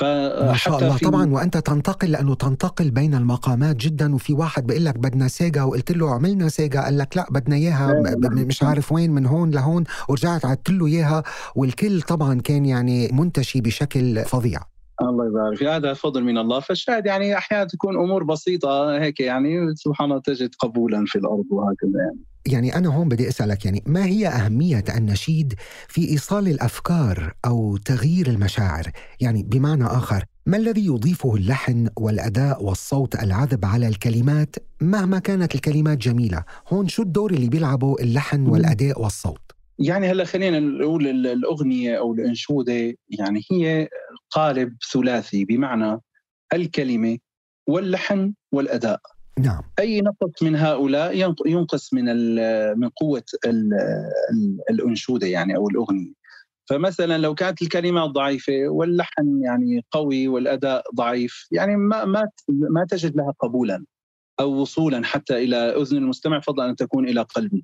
ما شاء فحتى الله. طبعا وأنت تنتقل لأنه تنتقل بين المقامات جدا وفي واحد بيقول لك بدنا سيجا وقلت له عملنا سيجا قال لك لا بدنا إياها مش عارف وين من هون لهون ورجعت عدت له إياها. والكل طبعا كان يعني منتشي بشكل فظيع. الله يبارك. هذا فضل من الله فالشاهد يعني أحيانا تكون أمور بسيطة هيك يعني سبحان الله تجد قبولا في الأرض وهكذا يعني. يعني أنا هون بدي أسألك يعني ما هي أهمية النشيد في إيصال الأفكار أو تغيير المشاعر؟ يعني بمعنى آخر ما الذي يضيفه اللحن والأداء والصوت العذب على الكلمات مهما كانت الكلمات جميلة؟ هون شو الدور اللي بيلعبه اللحن والأداء والصوت؟ يعني هلا خلينا نقول ال- الأغنية أو الأنشودة يعني هي قالب ثلاثي بمعنى الكلمة واللحن والأداء. نعم. أي نقص من هؤلاء ينق- ينقص من من قوة ال- ال- الأنشودة يعني أو الأغنية. فمثلا لو كانت الكلمات ضعيفة واللحن يعني قوي والأداء ضعيف يعني ما ما ما تجد لها قبولا أو وصولا حتى إلى أذن المستمع فضلا أن تكون إلى قلبه.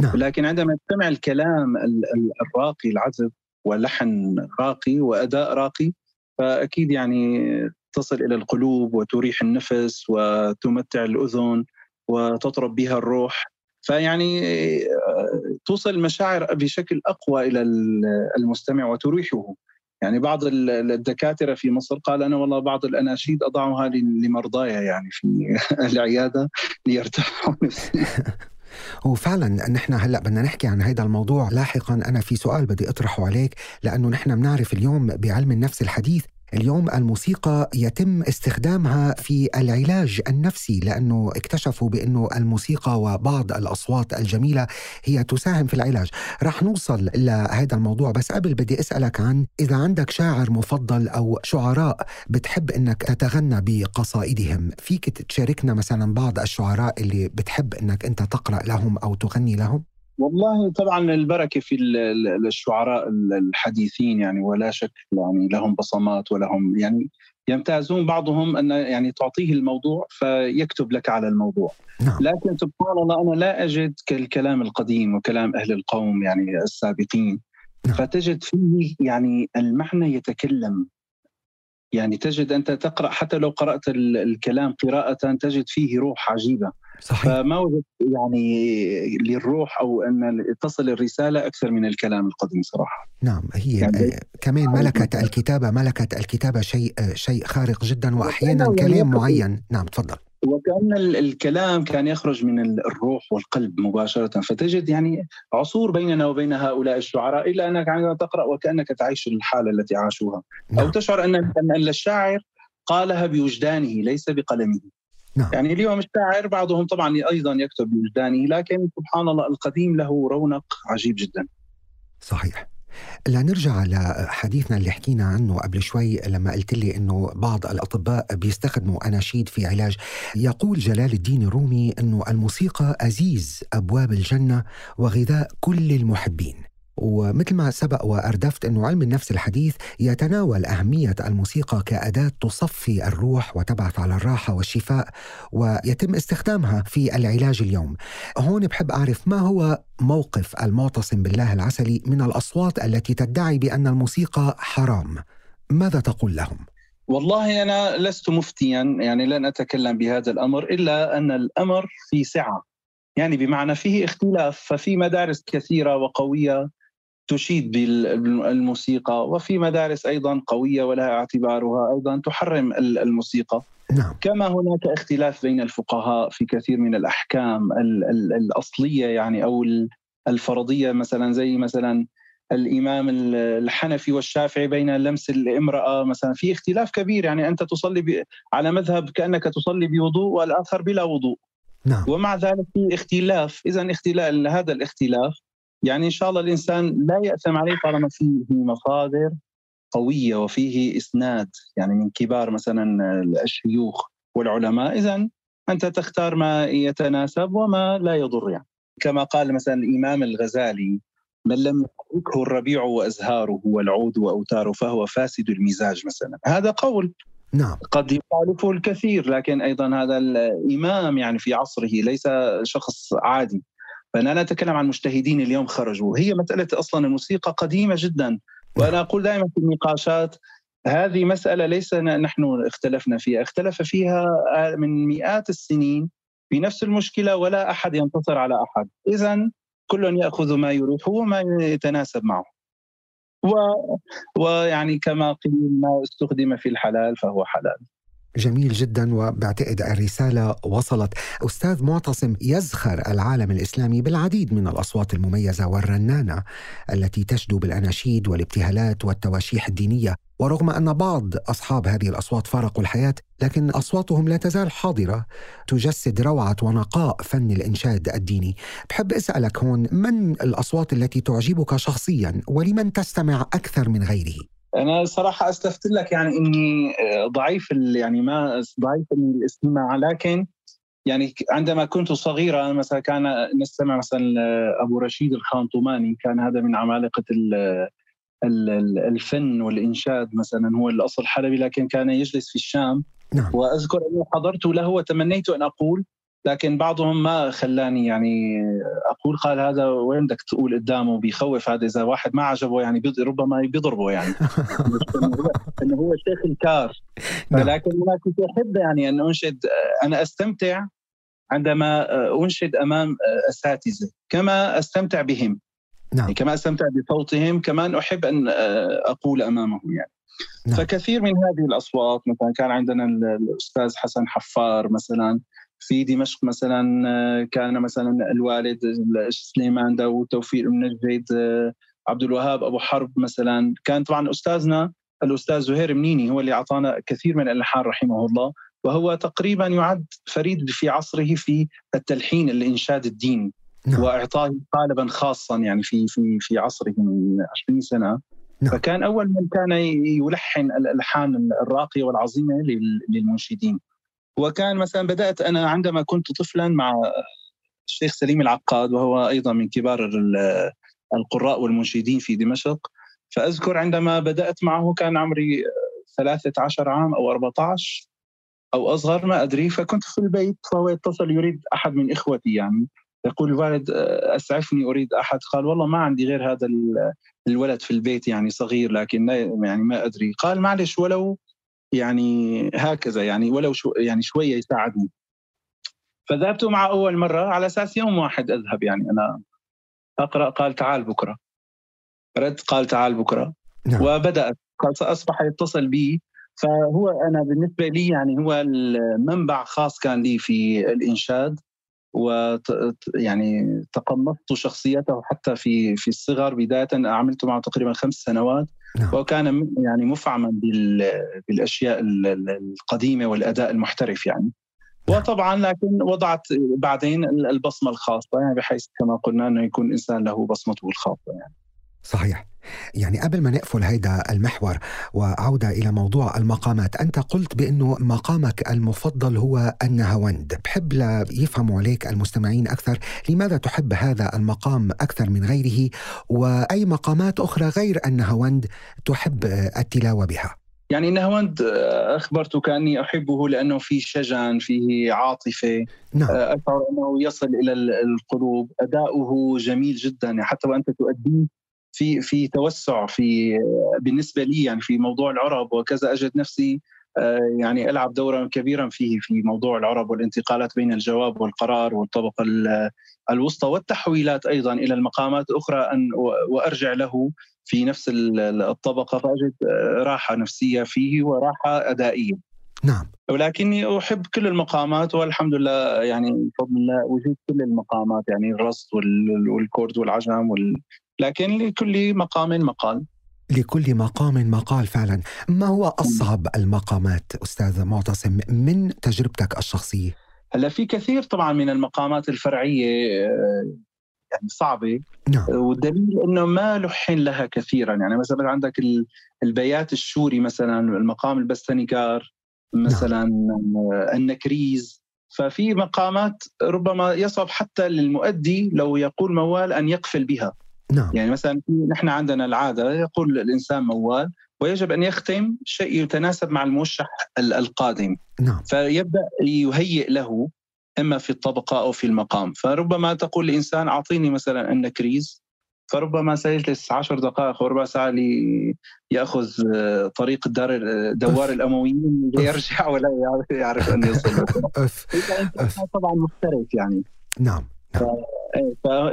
نعم. لكن عندما تستمع الكلام ال- ال- الراقي العذب ولحن راقي وأداء راقي فأكيد يعني تصل إلى القلوب وتريح النفس وتمتع الأذن وتطرب بها الروح. فيعني آه، توصل المشاعر بشكل أقوى إلى ال- المستمع وتريحه. يعني بعض ال- الدكاترة في مصر قال أنا والله بعض الأناشيد أضعها لمرضاي يعني في العيادة ليرتاحوا نفسيا. وفعلا نحن هلأ بدنا نحكي عن هذا الموضوع. لاحقا أنا في سؤال بدي أطرحه عليك لأنه نحن بنعرف اليوم بعلم النفس الحديث اليوم الموسيقى يتم استخدامها في العلاج النفسي لأنه اكتشفوا بأنه الموسيقى وبعض الأصوات الجميلة هي تساهم في العلاج، رح نوصل لهذا الموضوع بس قبل بدي أسألك عن إذا عندك شاعر مفضل أو شعراء بتحب إنك تتغنى بقصائدهم، فيك تشاركنا مثلا بعض الشعراء اللي بتحب إنك أنت تقرأ لهم أو تغني لهم؟ والله طبعا البركة في ال- ال- الشعراء ال- الحديثين يعني ولا شك يعني لهم بصمات ولهم يعني يمتازون بعضهم أن يعني تعطيه الموضوع فيكتب لك على الموضوع. نعم. لكن سبحان الله أنا لا أجد كالكلام القديم وكلام أهل القوم يعني السابقين. نعم. فتجد فيه يعني المعنى يتكلم يعني تجد انت تقرأ حتى لو قرأت ال- الكلام قراءة تجد فيه روح عجيبة. صحيح. فما وجدت يعني للروح أو أن تصل الرسالة أكثر من الكلام القديم صراحة. نعم هي يعني آه، كمان ملكة الكتابة ملكة الكتابة شيء آه، شيء خارق جدا وأحيانا وكأنه كلام يعني- معين. نعم تفضل. وكأن ال- الكلام كان يخرج من ال- الروح والقلب مباشرة. فتجد يعني عصور بيننا وبين هؤلاء الشعراء إلا أنك عندما تقرأ وكأنك تعيش الحالة التي عاشوها. أو نعم. تشعر ان ان الشاعر قالها بوجدانه ليس بقلمه. نعم. يعني اليوم الشاعر بعضهم طبعا أيضا يكتب بوجدانه لكن سبحان الله القديم له رونق عجيب جدا. صحيح. لنرجع لحديثنا اللي حكينا عنه قبل شوي لما قلت لي إنه بعض الأطباء بيستخدموا أناشيد في علاج. يقول جلال الدين الرومي إنه الموسيقى أزيز أبواب الجنة وغذاء كل المحبين. ومثل ما سبق وأردفت انه علم النفس الحديث يتناول أهمية الموسيقى كأداة تصفي الروح وتبعث على الراحة والشفاء ويتم استخدامها في العلاج اليوم. هون بحب أعرف ما هو موقف المعتصم بالله العسلي من الأصوات التي تدعي بأن الموسيقى حرام. ماذا تقول لهم؟ والله أنا لست مفتيا يعني لن أتكلم بهذا الأمر إلا أن الأمر في سعة يعني بمعنى فيه اختلاف ففي مدارس كثيرة وقوية تشيد بالموسيقى وفي مدارس أيضا قوية ولها اعتبارها أيضا تحرم ال- الموسيقى. نعم. كما هناك اختلاف بين الفقهاء في كثير من الأحكام ال- ال- الأصلية يعني أو ال- الفرضية مثلا زي مثلا الإمام ال- الحنفي والشافعي بين لمس الامرأة مثلا. في اختلاف كبير يعني أنت تصلي ب- على مذهب كأنك تصلي بوضوء والآخر بلا وضوء. نعم. ومع ذلك في اختلاف. اذا اختلاف هذا الاختلاف يعني إن شاء الله الإنسان لا يأثم عليه طالما فيه مصادر قوية وفيه إسناد يعني من كبار مثلا الشيوخ والعلماء. اذا أنت تختار ما يتناسب وما لا يضر يعني. كما قال مثلا الإمام الغزالي من لم يحركه الربيع وأزهاره والعود وأوتاره فهو فاسد المزاج مثلا. هذا قول نعم. قد يخالفه الكثير لكن أيضا هذا الإمام يعني في عصره ليس شخص عادي. فأنا لا أتكلم عن مجتهدين اليوم خرجوا. هي مسألة أصلا الموسيقى قديمة جدا. وأنا أقول دائما في النقاشات هذه مسألة ليس نحن اختلفنا فيها. اختلف فيها من مئات السنين في نفس المشكلة ولا أحد ينتصر على أحد. اذا كل يأخذ ما يريحه وما يتناسب معه. و... ويعني كما قيل ما استخدم في الحلال فهو حلال. جميل جدا وبعتقد الرسالة وصلت. أستاذ معتصم يزخر العالم الإسلامي بالعديد من الأصوات المميزة والرنانة التي تشدو بالأناشيد والابتهالات والتواشيح الدينية. ورغم أن بعض أصحاب هذه الأصوات فارقوا الحياة لكن أصواتهم لا تزال حاضرة تجسد روعة ونقاء فن الإنشاد الديني. بحب أسألك هون من الأصوات التي تعجبك شخصيا ولمن تستمع أكثر من غيره؟ أنا صراحة استفدت لك يعني إني آه، ضعيف يعني ما ضعيف الاستماع. لكن يعني عندما كنت صغيرا مثلا كان نستمع مثلا أبو رشيد الخانطماني كان هذا من عمالقة الفن والإنشاد مثلا هو الأصل حلبي لكن كان يجلس في الشام. نعم. وأذكر أني حضرت له وتمنيت أن أقول لكن بعضهم ما خلاني يعني أقول قال هذا وين بدك تقول قدامه بيخوف هذا إذا واحد ما عجبه يعني ربما بيضربه يعني إنه هو شيخ الكار نعم. لكن أنا كنت أحب يعني أن أنشد أنا أستمتع عندما أنشد أمام أساتذة كما أستمتع بهم نعم. يعني كما أستمتع بصوتهم كمان أحب أن أقول أمامهم يعني نعم. فكثير من هذه الأصوات مثلا كان عندنا الأستاذ حسن حفار مثلا في دمشق مثلا كان مثلا الوالد سليمان داوود توفيق المنجد عبد الوهاب أبو حرب مثلا. كان طبعا أستاذنا الأستاذ زهير منيني هو اللي أعطانا كثير من الألحان رحمه الله. وهو تقريبا يعد فريد في عصره في التلحين الإنشاد الديني. نعم. واعطائه قالبا خاصا يعني في في في عصره من 20 سنة. نعم. فكان أول من كان يلحن الألحان الراقية والعظيمة للمنشدين. وكان مثلا بدأت أنا عندما كنت طفلا مع الشيخ سليم العقاد وهو أيضا من كبار القراء والمنشدين في دمشق فأذكر عندما بدأت معه كان عمري 13 عام أو 14 أو أصغر ما أدري فكنت في البيت فهو يتصل يريد أحد من إخوتي يعني يقول الوالد أسعفني أريد أحد. قال والله ما عندي غير هذا الولد في البيت يعني صغير لكن يعني ما أدري. قال معلش ولو يعني هكذا يعني ولو شو يعني شوية يساعدني. فذهبت معه أول مرة على أساس يوم واحد أذهب يعني أنا أقرأ قال تعال بكرة. رد قال تعال بكرة. نعم. وبدأت قال اصبح يتصل بي. فهو أنا بالنسبة لي يعني هو المنبع خاص كان لي في الإنشاد و يعني تقمصت شخصيته حتى في في الصغر بداية عملت معه تقريبا خمس سنوات. نعم. وكان يعني مفعما بالأشياء القديمة والأداء المحترف يعني نعم. وطبعا لكن وضعت بعدين البصمة الخاصة يعني بحيث كما قلنا إنه يكون إنسان له بصمته الخاصة يعني صحيح يعني قبل ما نقفل هيدا المحور وعودة إلى موضوع المقامات أنت قلت بأنه مقامك المفضل هو النهاوند. بحب ليفهموا عليك المستمعين أكثر لماذا تحب هذا المقام أكثر من غيره وأي مقامات أخرى غير النهاوند تحب التلاوة بها؟ يعني النهاوند اخبرتك اني أحبه لأنه فيه شجن فيه عاطفة. نعم. أشعر أنه يصل إلى القلوب. أداؤه جميل جدا. حتى وأنت تؤديه في في توسع في بالنسبة لي يعني في موضوع العرب وكذا أجد نفسي يعني ألعب دورا كبيرا فيه في موضوع العرب والانتقالات بين الجواب والقرار والطبقة الوسطى والتحويلات أيضا إلى المقامات الاخرى أن وأرجع له في نفس الطبقة فأجد راحة نفسية فيه وراحة أدائية. نعم ولكني أحب كل المقامات والحمد لله يعني بفضل الله وجدت كل المقامات يعني الرصد والكورد والعجم وال لكن لكل مقام مقال. لكل مقام مقال فعلا. ما هو أصعب المقامات أستاذ معتصم؟ من تجربتك الشخصية؟ هلا في كثير طبعا من المقامات الفرعية يعني صعبة. نعم. والدليل إنه ما لحن لها كثيرا. يعني مثلا عندك البيات الشوري مثلا المقام البستنيكار مثلا نعم. النكريز. ففي مقامات ربما يصعب حتى للمؤدي لو يقول موال أن يقفل بها. نعم. يعني مثلا نحن عندنا العادة يقول الإنسان موال ويجب أن يختم شيء يتناسب مع الموشح ال- القادم. نعم. فيبدأ يهيئ له إما في الطبقة أو في المقام. فربما تقول لانسان أعطيني مثلا النكريز فربما سيجلس عشر دقائق أو ربع ساعة ليأخذ آه، طريق الدار دوار الأمويين ليرجع ولا يعرف أن يصل. طبعا محترف يعني. نعم.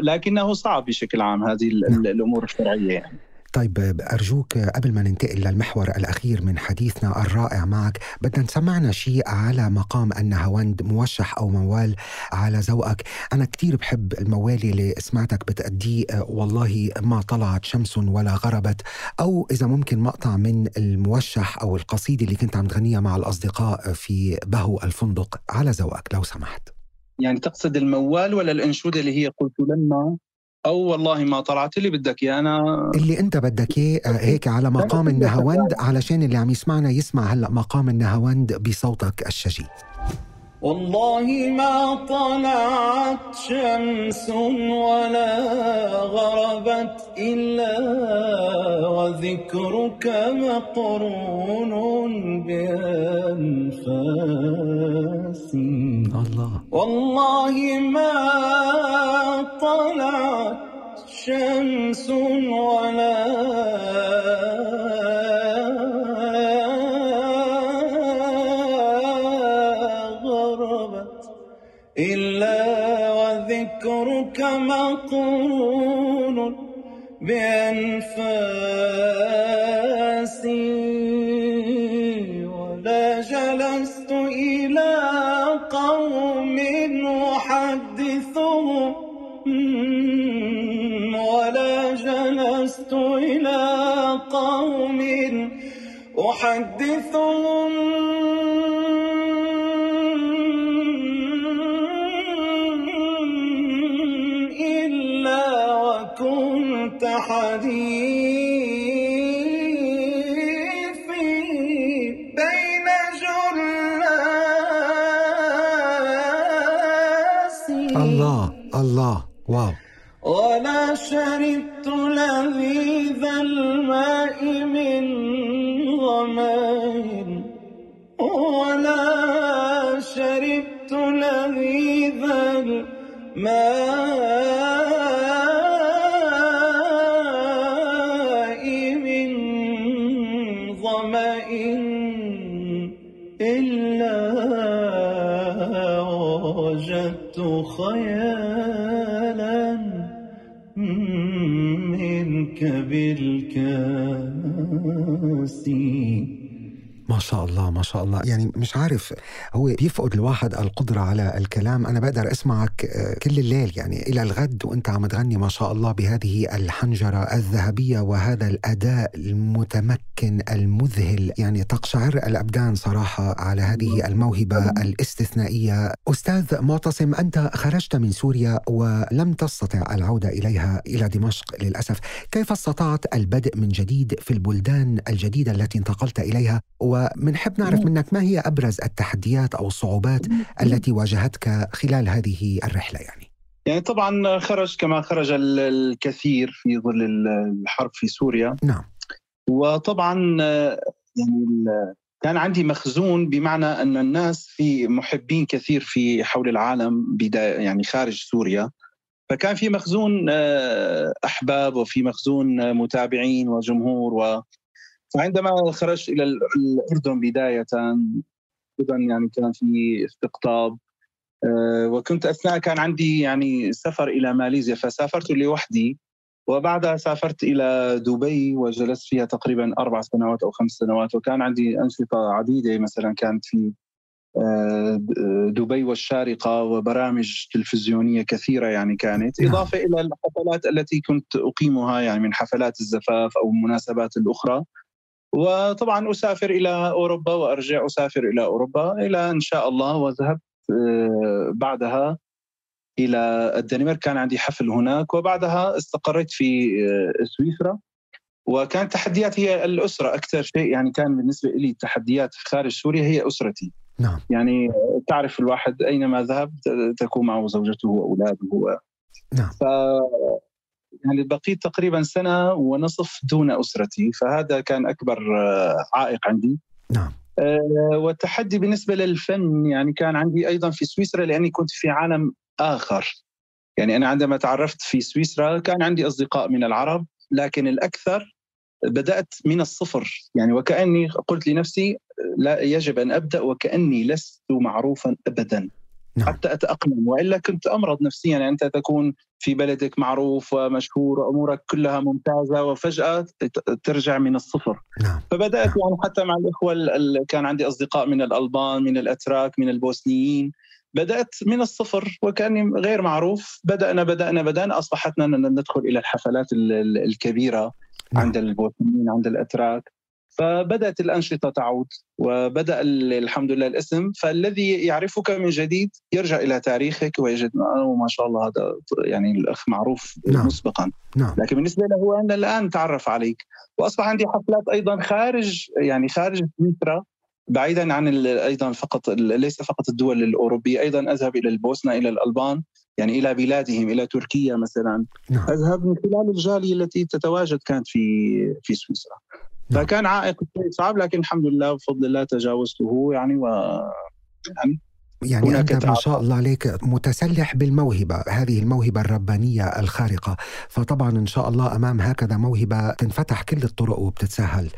لكنه صعب بشكل عام هذه ال- ال- الأمور الشرعية يعني. طيب أرجوك قبل ما ننتقل للمحور الأخير من حديثنا الرائع معك بدنا نسمعنا شيء على مقام النهاوند موشح أو موال على ذوقك أنا كتير بحب الموال اللي سمعتك بتأديه آه، والله ما طلعت شمس ولا غربت أو إذا ممكن مقطع من الموشح أو القصيدة اللي كنت عم تغنيها مع الأصدقاء في بهو الفندق على ذوقك لو سمحت يعني تقصد الموال ولا الانشوده اللي هي قلت لما؟ أو والله ما طلعت اللي بدك اياه أنا اللي أنت بدك إياه آه، هيك على مقام النهاوند علشان اللي عم يسمعنا يسمع هلأ مقام النهاوند بصوتك الشجي. والله ما طلعت شمس ولا غربت إلا وذكرك مقرون بأنفاسي. الله. والله ما طلعت شمس ولا مقرون بأنفاسي ولا جلست إلى قوم أحدثهم ولا جلست إلى قوم أحدثهم. حديثي بين جلاسي. الله الله واو. ولا شربت لذيذ الماء من ظمأ ولا شربت لذيذ الماء بالكاس ما شاء الله ما شاء الله. يعني مش عارف هو بيفقد الواحد القدرة على الكلام. أنا بقدر أسمعك آه، كل الليل. يعني إلى الغد وأنت عم تغني ما شاء الله بهذه الحنجرة الذهبية وهذا الأداء المتمكن المذهل. يعني تقشعر الأبدان صراحة على هذه الموهبة الاستثنائية. أستاذ معتصم أنت خرجت من سوريا ولم تستطع العودة إليها إلى دمشق للأسف. كيف استطعت البدء من جديد في البلدان الجديدة التي انتقلت إليها؟ ومنحب نعرف منك ما هي أبرز التحديات أو الصعوبات التي واجهتك خلال هذه الرحلة يعني؟ يعني طبعا خرج كما خرج ال- الكثير في ظل ال- الحرب في سوريا. نعم. وطبعا يعني كان عندي مخزون بمعنى أن الناس في محبين كثير في حول العالم بداية يعني خارج سوريا. فكان في مخزون آه، أحباب وفي مخزون متابعين وجمهور و فعندما خرجت إلى ال- الأردن بداية أيضا يعني كان في استقطاب آه، وكنت أثناء كان عندي يعني سفر إلى ماليزيا فسافرت لوحدي وبعدها سافرت إلى دبي وجلست فيها تقريبا أربع سنوات أو خمس سنوات وكان عندي أنشطة عديدة مثلا كانت في آه، دبي والشارقة وبرامج تلفزيونية كثيرة يعني كانت نعم. إضافة إلى الحفلات التي كنت أقيمها يعني من حفلات الزفاف أو المناسبات الأخرى وطبعا أسافر إلى أوروبا وأرجع أسافر إلى أوروبا إلى إن شاء الله وذهبت آه، بعدها إلى الدنمارك. كان عندي حفل هناك وبعدها استقريت في آه، سويسرا. وكانت تحديات هي الأسرة أكثر شيء. يعني كان بالنسبة لي التحديات خارج سوريا هي أسرتي. نعم. يعني تعرف الواحد أينما ذهب تكون معه زوجته وأولاده. نعم. ف يعني بقيت تقريبا سنة ونصف دون أسرتي فهذا كان أكبر آه، عائق عندي. نعم. آه، والتحدي بالنسبة للفن يعني كان عندي أيضا في سويسرا لأني كنت في عالم آخر. يعني أنا عندما تعرفت في سويسرا كان عندي أصدقاء من العرب لكن الأكثر بدأت من الصفر. يعني وكأني قلت لنفسي لا يجب أن أبدأ وكأني لست معروفا ابدا. نعم. حتى أتأقلم. وإلا كنت أمرض نفسيا. يعني أنت تكون في بلدك معروف ومشهور وأمورك كلها ممتازة وفجأة ت- ترجع من الصفر. نعم. فبدأت يعني حتى مع الإخوة ال- ال- كان عندي أصدقاء من الألبان من الأتراك من البوسنيين. بدأت من الصفر وكأني غير معروف. بدأنا بدأنا بدأنا. اصبحتنا ن- ندخل إلى الحفلات ال- ال- الكبيرة نعم. عند البوسنيين عند الأتراك. فبدأت الأنشطة تعود وبدأ ال- الحمد لله الاسم. فالذي يعرفك من جديد يرجع إلى تاريخك ويجد ما شاء الله هذا يعني الأخ معروف نعم. مسبقا. نعم. لكن بالنسبة له أنا الآن تعرف عليك. وأصبح عندي حفلات أيضا خارج يعني خارج سويسرا بعيدا عن أيضا فقط ليس فقط الدول الأوروبية. أيضا أذهب إلى البوسنة إلى الألبان يعني إلى بلادهم إلى تركيا مثلا. نعم. أذهب من خلال الجالية التي تتواجد كانت في في سويسرا. فكان عائق شوي صعب لكن الحمد لله بفضل الله تجاوزته يعني و يعني يعني هناك أنت ما. شاء الله عليك متسلح بالموهبة هذه الموهبة الربانية الخارقة. فطبعا إن شاء الله أمام هكذا موهبة تنفتح كل الطرق وبتتسهل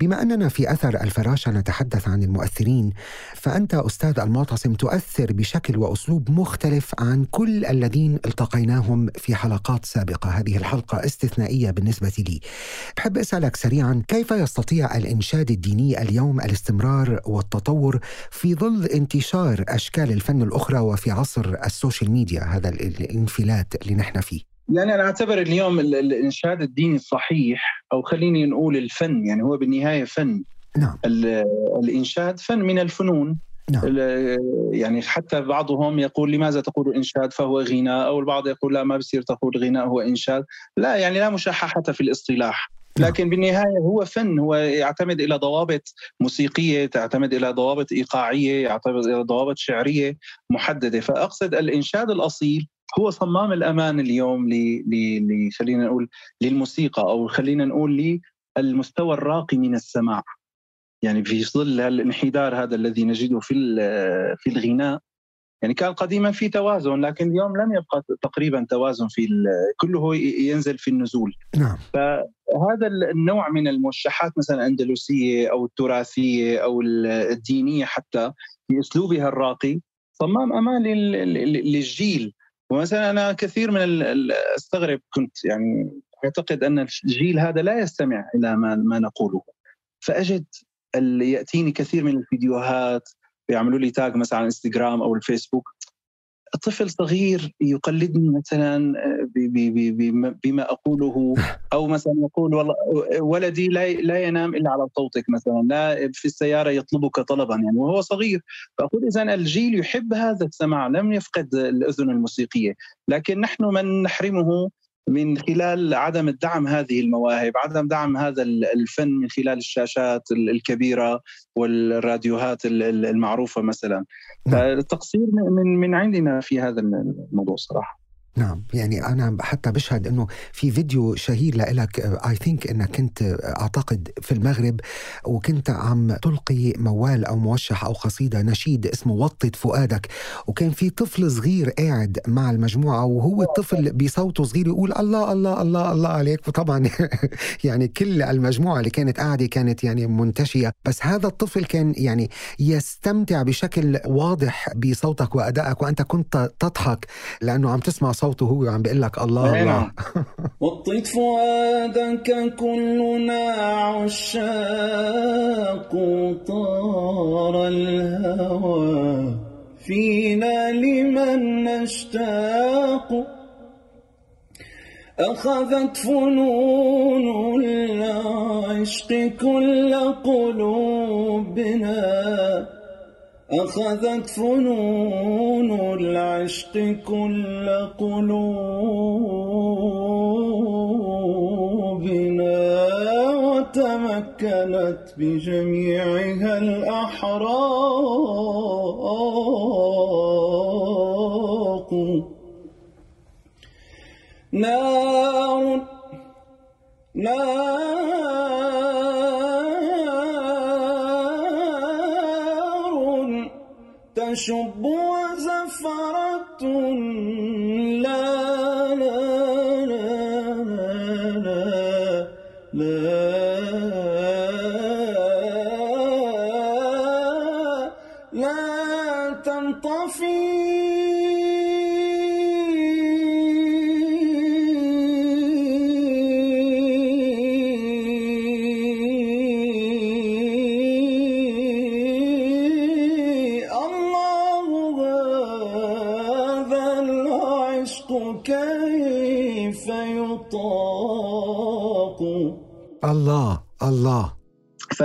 بما أننا في أثر الفراشة نتحدث عن المؤثرين. فأنت أستاذ المعتصم تؤثر بشكل وأسلوب مختلف عن كل الذين التقيناهم في حلقات سابقة. هذه الحلقة استثنائية بالنسبة لي. بحب أسألك سريعا كيف يستطيع الإنشاد الديني اليوم الاستمرار والتطور في ظل انتشار أشكال الفن الأخرى وفي عصر ال social media هذا ال- الانفلات اللي نحن فيه. يعني أنا أعتبر اليوم ال- الإنشاد الديني الصحيح أو خليني نقول الفن يعني هو بالنهاية فن. نعم. ال- الإنشاد فن من الفنون. نعم. يعني حتى بعضهم يقول لماذا تقول انشاد فهو غناء؟ أو البعض يقول لا ما بصير تقول غناء هو إنشاد. لا يعني لا مشاحه في الاصطلاح. لكن بالنهاية هو فن هو يعتمد إلى ضوابط موسيقية تعتمد إلى ضوابط إيقاعية يعتمد إلى ضوابط شعرية محددة. فأقصد الإنشاد الأصيل هو صمام الأمان اليوم ل خلينا نقول للموسيقى أو خلينا نقول للمستوى الراقي من السماع. يعني في ظل الانحدار هذا الذي نجده في في الغناء. يعني كان قديما في توازن لكن اليوم لم يبقى تقريبا توازن في كله ينزل في النزول. نعم. هذا النوع من الموشحات مثلا الأندلسية أو التراثية أو الدينية حتى في أسلوبها الراقي صمام أمان لل- لل- للجيل. ومثلا أنا كثير من أستغرب كنت يعني أعتقد أن الجيل هذا لا يستمع إلى ما ما نقوله. فأجد يأتيني كثير من الفيديوهات بيعملوا لي تاج مثلا على الانستغرام أو الفيسبوك. طفل صغير يقلدني مثلا ب- بما- بما أقوله أو مثلا يقول والله ولدي لا لا ينام إلا على صوتك مثلا لا في السيارة يطلبك طلبا يعني وهو صغير. فأقول اذا الجيل يحب هذا السماع لم يفقد الأذن الموسيقية. لكن نحن من نحرمه من خلال عدم الدعم هذه المواهب عدم دعم هذا الفن من خلال الشاشات الكبيرة والراديوهات المعروفة مثلا. فالتقصير من من عندنا في هذا الموضوع صراحة. نعم يعني أنا حتى بشهد إنه في فيديو شهير لك اي ثينك إنك كنت أعتقد في المغرب وكنت عم تلقي موال أو موشح أو قصيدة نشيد اسمه وطد فؤادك. وكان في طفل صغير قاعد مع المجموعة وهو الطفل بصوته صغير يقول الله الله الله الله عليك. وطبعا يعني كل المجموعة اللي كانت قاعدة كانت يعني منتشية. بس هذا الطفل كان يعني يستمتع بشكل واضح بصوتك وأدائك وأنت كنت تضحك لأنه عم تسمع صوته هو عم بيقول لك الله الله. وطيت فؤادك كلنا عشاق طار الهوى. فينا لمن نشتاق. أخذت فنون العشق كل قلوبنا. أخذت فنون العشق كل قلوبنا وتمكنت بجميعها الأحراق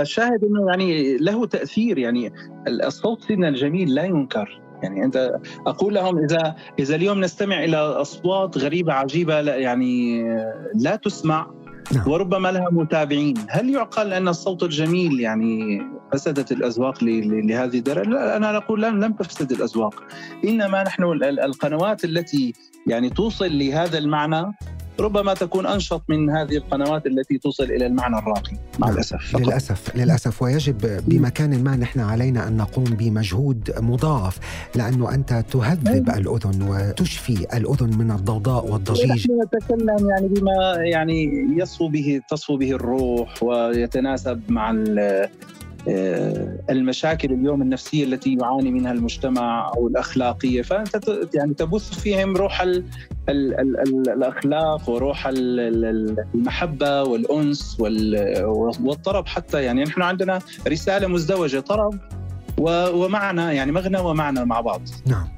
فالشاهد إنه يعني له تأثير يعني الصوت سيدنا الجميل لا ينكر يعني أنت أقول لهم إذا إذا اليوم نستمع إلى أصوات غريبة عجيبة لا يعني لا تسمع نعم. وربما لها متابعين، هل يعقل أن الصوت الجميل يعني فسدت ل- لهذه الدرجة؟ لا أنا أقول لم لم تفسد الاذواق، إنما نحن ال- ال- القنوات التي يعني توصل لهذا المعنى ربما تكون أنشط من هذه القنوات التي توصل إلى المعنى الراقي مع نعم. الأسف فقط. للأسف للأسف ويجب بمكان ما نحن علينا أن نقوم بمجهود مضاعف لأنه أنت تهذب الأذن وتشفي الأذن من الضوضاء والضجيج نحن نتكلم يعني بما يعني يصفو به تصفو به الروح ويتناسب مع المشاكل اليوم النفسية التي يعاني منها المجتمع أو الأخلاقية. فأنت يعني تبث فيهم روح ال ال ال ال الأخلاق وروح ال- ال- المحبة والأنس وال- والطرب. حتى يعني نحن عندنا رسالة مزدوجة طرب ومعنى يعني مغنى ومعنى مع بعض. نعم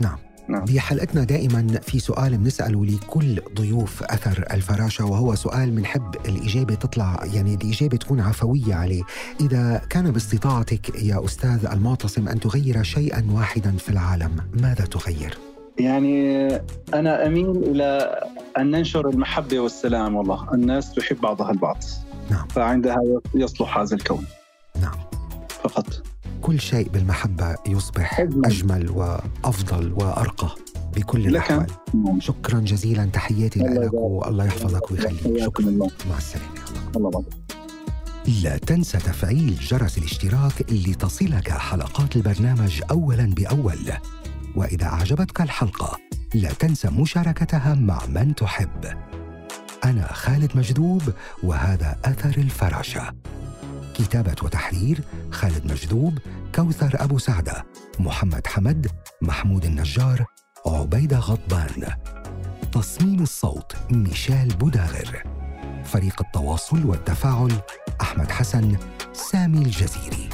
نعم. نعم. بحلقتنا دائما في سؤال بنسأله لكل ضيوف أثر الفراشة وهو سؤال بنحب الإجابة تطلع يعني الإجابة تكون عفوية عليه إذا كان باستطاعتك يا أستاذ المعتصم أن تغير شيئا واحدا في العالم ماذا تغير؟ يعني أنا أميل إلى أن ننشر المحبة والسلام والله الناس تحب بعضها البعض نعم. فعندها يصلح هذا الكون نعم فقط كل شيء بالمحبة يصبح أجمل. وأفضل وأرقى بكل. الأحوال. شكرا جزيلا تحياتي لك. والله يحفظك ويخليك شكرا مع السلامة الله. لا تنسى تفعيل جرس الاشتراك لتصلك حلقات البرنامج اولا بأول وإذا أعجبتك الحلقة لا تنسى مشاركتها مع من تحب أنا خالد مجذوب وهذا أثر الفراشة كتابة وتحرير خالد مجذوب كوثر أبو سعدة محمد حمد محمود النجار عبيدة غضبان. تصميم الصوت ميشيل بوداغر فريق التواصل والتفاعل أحمد حسن سامي الجزيري.